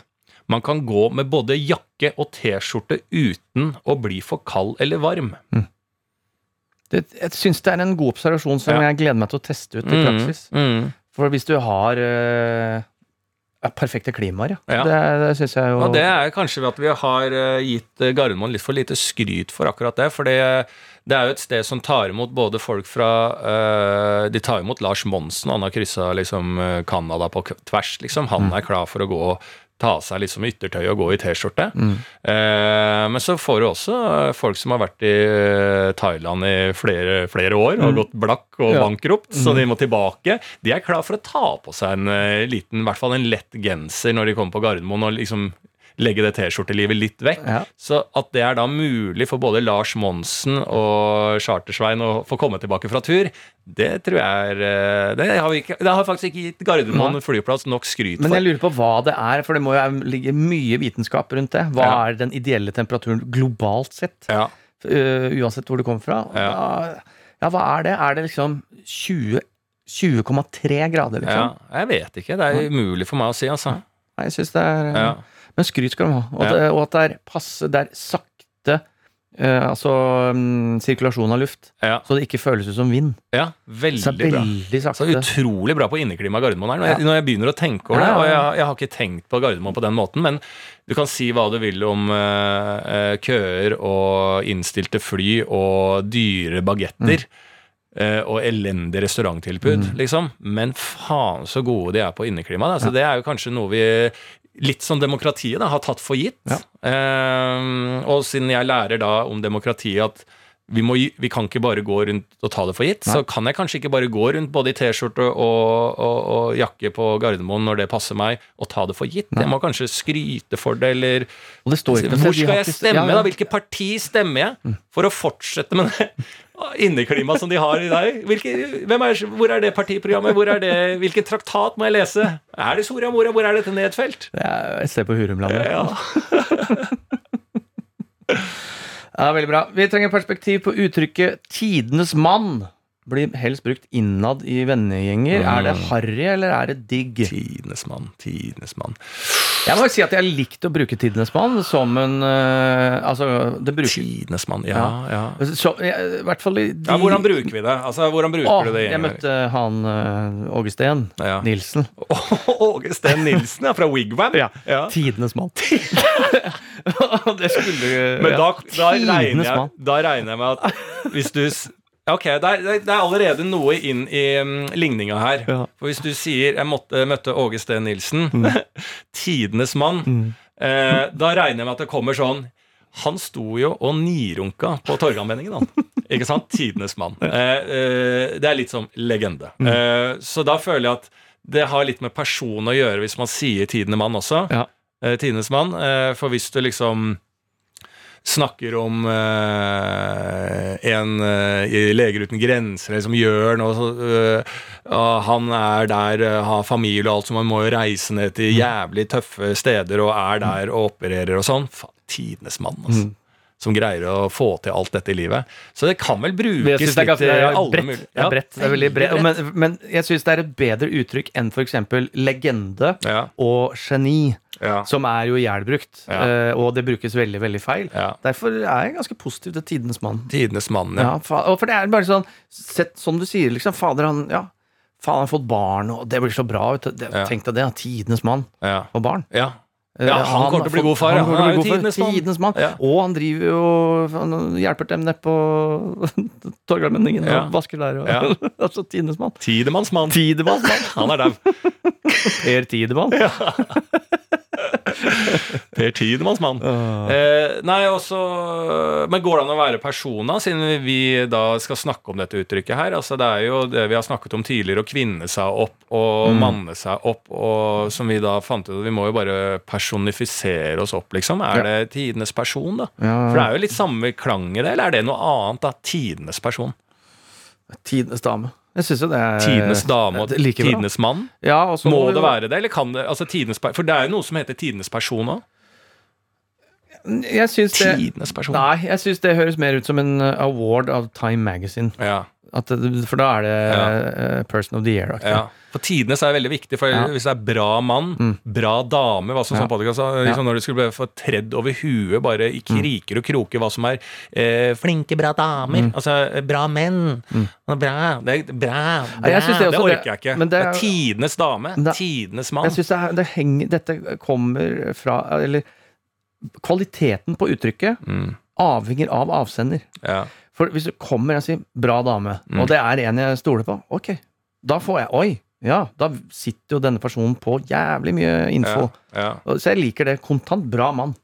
Man kan gå med både jakke og T-skjorte uten å bli for kald eller varm. Mm. Det, jeg syns det er en god observasjon som jeg gleder meg til å teste ut i mm. praksis. Mm. For hvis du har ja, perfekte klimaer, ja. ja. Det, det syns jeg jo Og det er kanskje ved at vi har eh, gitt eh, Gardermoen litt for lite skryt for akkurat det. For det, det er jo et sted som tar imot både folk fra uh, De tar imot Lars Monsen, han har kryssa liksom Canada på tvers, liksom. Han mm. er klar for å gå ta av seg liksom yttertøy og gå i T-skjorte. Mm. Eh, men så får du også folk som har vært i Thailand i flere, flere år og mm. gått blakk og ja. bankrupt, mm. så de må tilbake. De er klar for å ta på seg en uh, liten, i hvert fall en lett genser når de kommer på Gardermoen og liksom legge det T-skjortelivet litt vekk. Ja. Så at det er da mulig for både Lars Monsen og Chartersvein å få komme tilbake fra tur, det tror jeg er eh, Det har, ikke, det har faktisk ikke gitt Gardermoen flyplass nok skryt for. Men jeg lurer på hva det er, for det må jo ligge mye vitenskap rundt det. Hva ja. er den ideelle temperaturen globalt sett? Ja. Uh, uansett hvor du kommer fra. Ja. ja, hva er det? Er det liksom 20 20,3 grader, liksom? Ja, jeg vet ikke. Det er umulig for meg å si, altså. Nei, jeg synes det er... Ja. Men skryt skal de ha. Og, ja. og at det er passe Det er sakte eh, altså um, sirkulasjon av luft. Ja. Så det ikke føles ut som vind. Ja, veldig, så veldig bra. Så utrolig bra på inneklima Gardermoen her. Når, jeg, når jeg begynner å tenke over det, og jeg, jeg, har ikke tenkt på Gardermoen på den måten, men du kan si hva du vil om uh, køer og innstilte fly og dyre bagetter. Mm. Uh, og elendig restauranttilbud, mm. liksom. Men faen så gode de er på inneklima. Altså, ja. Det er jo kanskje noe vi litt som demokratiet da, har tatt for gitt. Ja. Eh, og siden jeg lærer da om demokratiet at vi, må, vi, kan ikke bare gå rundt og ta det for gitt, Nei. så kan jeg kanskje ikke bare gå rundt både i T-skjorte og, og, og, jakke på Gardermoen når det passer meg, og ta det for gitt. Nei. Jeg må kanskje skryte for det, eller det Hvor skal jeg stemme, da? Hvilket parti stemmer jeg? Mm. For å fortsette med det [laughs] inneklimaet som de har i dag. Hvilke, er, hvor er det partiprogrammet? Hvor er det, hvilken traktat må jeg lese? Er det Soria Moria? Hvor er dette nedfelt? Det er et sted på Hurumlandet. Ja. [laughs] ja, veldig bra. Vi trenger perspektiv på uttrykket 'tidenes mann'. blir helst brukt innad i vennegjenger. Mm. Er det harry, eller er det digg? Tidenes mann, tidenes mann. Jeg må si at jeg har likt å bruke tidenes mann som en uh, Altså, det bruker Tidenes mann, ja. ja. ja. Så, I hvert fall de, ja, Hvordan bruker vi det? Altså, hvordan bruker å, du det? Jeg møtte han uh, Åge Steen ja. Nilsen. [laughs] Åge Steen Nilsen, ja, fra Wigwam? Ja. Tidenes mann. [laughs] [laughs] det skulle Men da, da, regner jeg, da regner jeg med at hvis du Ok, det er, det er, allerede noe inn i um, ligninga her. Ja. For hvis du sier 'jeg måtte, møtte Åge Steen Nilsen', mm. [laughs] tidenes mann, mm. eh, da regner jeg med at det kommer sånn Han sto jo og nirunka på Torgallmenningen, han. Ikke sant? Tidenes mann. Eh, eh, det er litt som legende. Mm. Eh, så da føler jeg at det har litt med person å gjøre hvis man sier 'tidende mann' også. Ja. Eh, tidenes mann. Eh, for hvis du liksom snakker om uh, en uh, i Leger uten grenser som gjør noe uh, Han er der, har familie og alt, så man må jo reise ned til jævlig tøffe steder og er der og opererer og sånn. Faen, tidenes mann, altså. Mm. Som greier å få til alt dette i livet. Så det kan vel brukes litt det alle ganske, Det er bredt. Det er veldig bredt. Men, men jeg syns det er et bedre uttrykk enn f.eks. legende ja. og geni ja. som er jo jævlbrukt. Ja. Uh, og det brukes veldig veldig feil. Ja. Derfor er jeg ganske positiv til tidenes mann. Tidenes mann, ja. for, for det er bare sånn sett, Som du sier, liksom. Fader, han ja, faen, han har fått barn, og det blir så bra. Tenk deg det. Tidenes mann og barn. Ja. Eh, ja, han, han kommer til å bli god far. Han, han er jo tidenes mann. Tidens mann. Ja. Og han driver jo Han hjelper dem nede på [laughs] Torgallmenningen ja. og vasker der. Og, ja. [laughs] altså Tidenes mann. Tidemanns mann han er dau. [laughs] Per Tidemann. Ja. per Tidemanns mann. Uh. Eh, nei, også Men går det an å være persona, siden vi da skal snakke om dette uttrykket her? Altså, det er jo det vi har snakket om tidligere, å kvinne seg opp og mm. manne seg opp, og som vi da fant ut Vi må jo bare personifisere oss opp, liksom. Er det tidenes person, da? For det er jo litt samme klang i det, eller er det noe annet, da? Tidenes person? Tidenes dame. Jeg synes jo det er Tidenes dame og like tidenes mann? Ja, må det være det, eller kan det altså, tidenes, For det er jo noe som heter tidenes person òg? Tidenes person? Nei, jeg syns det høres mer ut som en uh, award av Time Magazine. Ja. At, for da er det ja. uh, Person of the Year. Ja. For tidenes er veldig viktig. For ja. Hvis det er bra mann, mm. bra dame hva som ja. sånn podcast, liksom Når du skulle få tredd over huet bare i mm. kriker og kroker hva som er eh, flinke, bra damer. Mm. Altså bra menn. Mm. Bra, det bra, bra. Ja, det, det, orker jeg ikke. Det, det, er tidenes dame. Da, tidenes mann. Jeg synes det, det henger, Dette kommer fra Eller kvaliteten på uttrykket mm. avhenger av avsender. Ja. For hvis du kommer og sier 'bra dame', mm. og det er en jeg stoler på, ok, da får jeg Oi! Ja, da sitter jo denne personen på jævlig mye info. Ja, ja. Så jeg liker det. Kontant bra mann.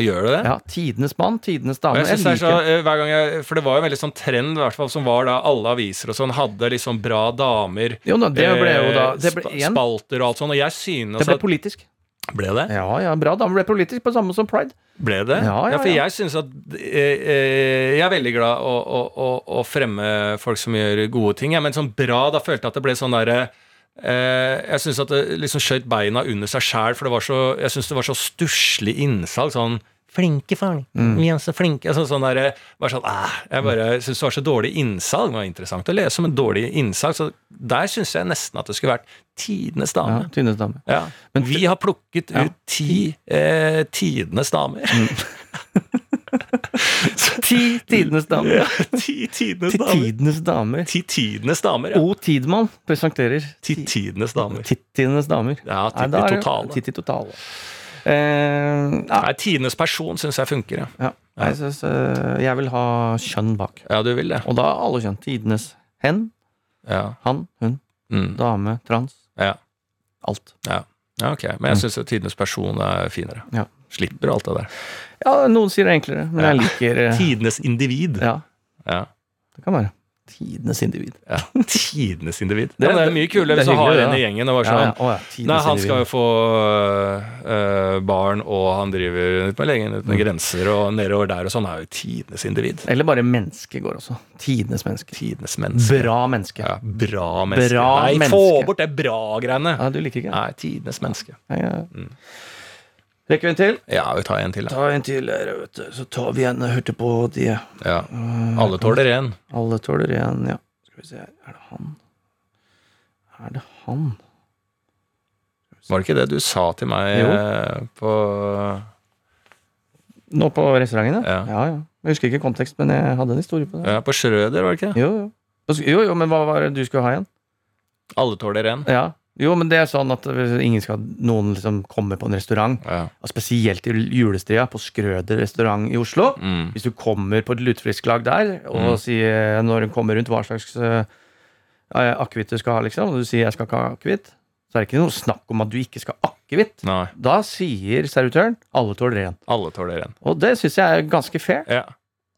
Gjør du det? Ja, Tidenes mann, tidenes dame. Jeg jeg så, eh, hver gang jeg, for det var jo en veldig sånn trend fall, som var da alle aviser og sånn hadde liksom bra damer. Jo, no, det ble jo da det ble, Spalter og alt sånn. Og jeg synes Det ble politisk. Ble det? Ja, ja, bra dame ble politisk, på samme som pride. Ble det? Ja, ja, ja for jeg syns at eh, eh, Jeg er veldig glad å, å, å, å, fremme folk som gjør gode ting, men sånn bra, da følte jeg at det ble sånn derre Eh, jeg syns at det liksom skjøt beina under seg sjæl, for det var så, jeg synes det var så stusslig innsalg. Sånn Flinke faren. Mm. Vi er så flinke. Altså, sånn der, bare sånn, ah, jeg bare syns det var så dårlig innsalg. Det var interessant å lese om en dårlig innsalg. Så der syns jeg nesten at det skulle vært tidenes dame. Ja, tidenes dame. Ja. Men vi har plukket ja. ut ti eh, tidenes damer. Mm. [laughs] Ti tidenes damer. Ja, ti tidenes damer. Tidenes damer. Ti tidenes damer, ja. O Tidmann presenterer Ti tidenes damer. Tidenes damer. Ja, titti totale. Titti totale. Eh, ja. Nei, tidenes person syns jeg funker, ja. ja. Jeg, synes, uh, jeg vil ha kjønn bak. Ja, du vil det. Og da alle kjønn. Tidenes hen, ja. han, hun, mm. dame, trans. Ja. Alt. Ja. ja, ok. Men jeg mm. syns tidenes person er finere. Ja. Slipper alt det der. Ja, noen sier det enklere, men jeg liker uh, Tidenes individ. Ja. ja. Det kan være. Tidenes individ. Ja, tidenes individ. Det, ja, det er mye kulere hvis du har en i gjengen og bare sånn ja. Oh, Nei, han skal jo få uh, barn, og han driver ut med legen uten mm. grenser og nedover der og sånn. er jo tidenes individ. Eller bare menneske går også. Tidenes menneske. Tidenes menneske. Bra menneske. Ja, bra menneske. Bra Nei, menneske. få bort det bra-greiene. Ja, du liker ikke Nei, tidenes menneske. Ja, ja. Mm. Rekker vi en til? Ja, vi tar en til. Da. Ta en til, vet du. Så tar vi en. og hørte på de. Ja. Alle tåler én. Alle tåler én, ja. Skal vi se Er det han? Er det han? Var det ikke det du sa til meg jo. Eh, på Nå på restauranten? Ja. ja, ja. Jeg husker ikke kontekst, men jeg hadde en historie på det. Ja, På Schrøder, var det ikke? Jo, jo. Jo, jo, men hva var det du skulle ha igjen? Alle tåler én. Ja. Jo, men det er sånn at ingen skal noen liksom kommer på en restaurant, ja. og spesielt i julestria, på Skrøder restaurant i Oslo. Mm. Hvis du kommer på et lutefisklag der, og mm. sier når hun kommer rundt hva slags uh, akevitt du skal ha, liksom, og du sier 'jeg skal ikke ha akevitt', så er det ikke noe snakk om at du ikke skal ha akevitt. Da sier servitøren 'alle tåler én'. Alle tåler én. Og det syns jeg er ganske fair. Ja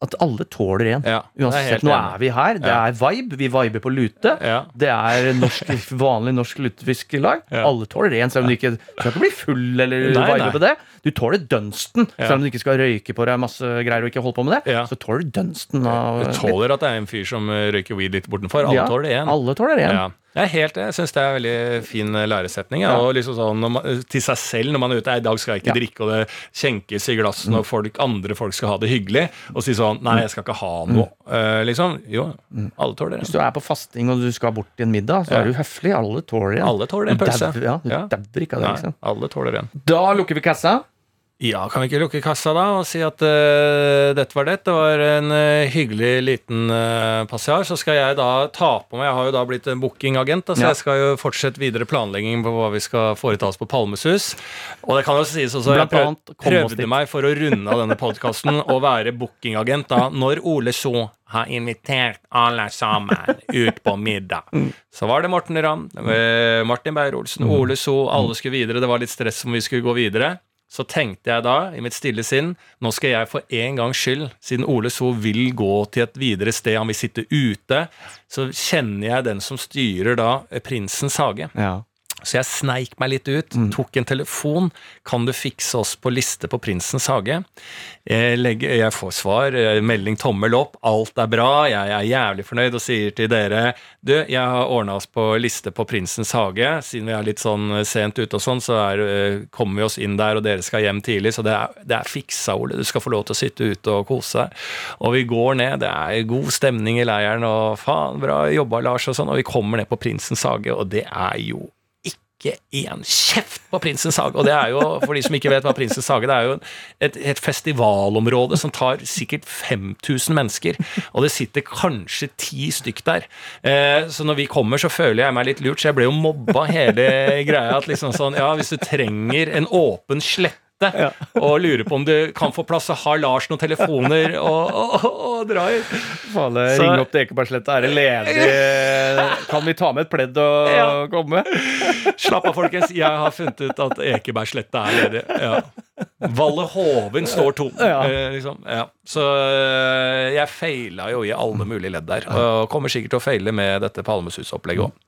at alle tåler en. Ja, Uansett, nå er vi her. Det ja. er vibe. Vi viber på lute. Ja. Det er norsk, [laughs] vanlig norsk lutefiskelag. Alle tåler en, selv om du ikke skal ikke bli full eller nei, vibe nei. på det. Du tåler dunsten, selv om du ikke skal røyke på deg masse greier og ikke holde på med det. Så tåler du dunsten av Du tåler at det er en fyr som røyker weed litt bortenfor. Alle tåler det igjen. Alle tåler en. Jeg er helt Jeg syns det er en veldig fin eh, læresetning. Ja. Og liksom sånn man, Til seg selv når man er ute. I dag skal jeg ikke ja. drikke, og det kjenkes i glassene, mm. og folk, andre folk skal ha det hyggelig. Og si sånn Nei, jeg skal ikke ha noe. Mm. Uh, liksom. Jo, mm. alle tåler det. Hvis du er på fasting og du skal bort til en middag, så ja. er du høflig. Alle tåler det. Alle tåler en pølse. Ja, du dauer ikke av det. liksom. alle tåler en. Da lukker vi kassa. Ja, kan vi ikke lukke kassa da og si at uh, dette var det? Det var en uh, hyggelig liten uh, passiar. Så skal jeg da ta på meg Jeg har jo da blitt en bookingagent, så ja. jeg skal jo fortsette videre planlegging på hva vi skal foreta oss på Palmesus. Og det kan jo sies også, jeg prøv, prøvde meg for å runde av denne podkasten å [laughs] være bookingagent da når Ole Så har invitert alle sammen ut på middag. Mm. Så var det Morten Ramm, Martin Beyer-Olsen, mm. Ole So, alle skulle videre. Det var litt stress om vi skulle gå videre så tenkte jeg da, i mitt stille sinn, nå skal jeg for en gangs skyld, siden Ole So vil gå til et videre sted, han vil sitte ute, så kjenner jeg den som styrer da Prinsens hage. Ja. Så jeg sneik meg litt ut, mm. tok en telefon. Kan du fikse oss på liste på Prinsens hage? Jeg, legger, jeg får svar, melding tommel opp, alt er bra, jeg er jævlig fornøyd og sier til dere du, jeg har ordna oss på liste på Prinsens hage. Siden vi er litt sånn sent ute og sånn, så er, eh, kommer vi oss inn der, og dere skal hjem tidlig. Så det er, det er fiksa, Ole. Du skal få lov til å sitte ute og kose deg. Og vi går ned, det er god stemning i leiren, og faen, bra jobba, Lars, og sånn. Og vi kommer ned på Prinsens hage, og det er jo ikke én kjeft på Prinsens hage. Og det er jo, for de som ikke vet hva Prinsens hage det er jo et, et festivalområde som tar sikkert 5000 mennesker. Og det sitter kanskje ti stykk der. Eh, så når vi kommer, så føler jeg meg litt lurt, så jeg ble jo mobba hele greia. At liksom sånn, ja, hvis du trenger en åpen slette ja. [laughs] og lurer på om du kan få plass, Og har Lars noen telefoner og, og, og og drar. Faen, ring opp til Ekebergsletta. Er det ledig? [laughs] Kan vi ta med et pledd og ja. komme? Slapp av, folkens. Jeg har funnet ut at Ekebergsletta er ledig. Ja. Valle Hoven står tom. Eh, liksom. ja. Så eh, jeg feila jo i alle mulige ledd der. Og kommer sikkert til å feile med dette Palmesus-opplegget òg.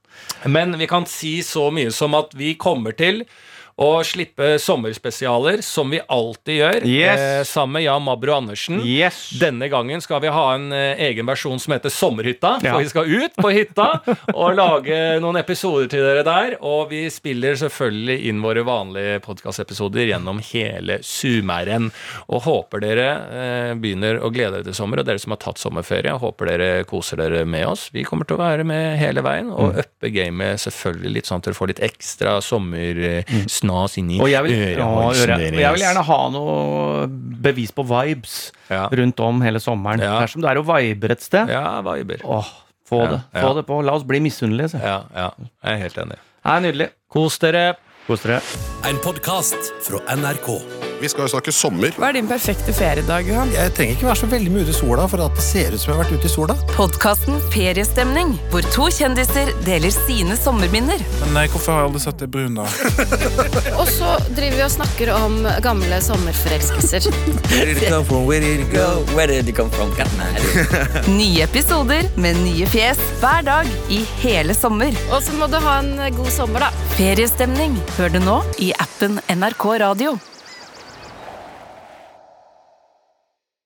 Men vi kan si så mye som at vi kommer til og slippe sommerspesialer, som vi alltid gjør, yes. eh, sammen med Jan Mabro Andersen. Yes. Denne gangen skal vi ha en eh, egen versjon som heter Sommerhytta. Ja. For vi skal ut på hytta og lage noen episoder til dere der. Og vi spiller selvfølgelig inn våre vanlige podkastepisoder gjennom hele sumeren. Og håper dere eh, begynner å glede dere til sommer, og dere som har tatt sommerferie, håper dere koser dere med oss. Vi kommer til å være med hele veien og mm. uppe gamet selvfølgelig litt sånn at dere får litt ekstra sommersnø mm knas inn i ørehalsen deres. Og jeg vil gjerne ha noe bevis på vibes ja. rundt om hele sommeren. Ja. Dersom du er og viber et sted. Ja, viber. Åh, få det. Få det på. La oss bli misunnelige. Ja, ja. Jeg er helt enig. Det er nydelig. Kos dere. Kos dere. En podkast fra NRK. Vi skal jo snakke sommer. Hva er din perfekte feriedag, Johan? Jeg trenger ikke være så veldig mye ute i sola for at det ser ut som jeg har vært ute i sola. Podkasten Feriestemning, hvor to kjendiser deler sine sommerminner. Men nei, hvorfor har jeg aldri sett det da? [laughs] og så driver vi og snakker om gamle sommerforelskelser. [laughs] nye episoder med nye fjes hver dag i hele sommer. Og så må du ha en god sommer, da. Feriestemning hør du nå i appen NRK Radio.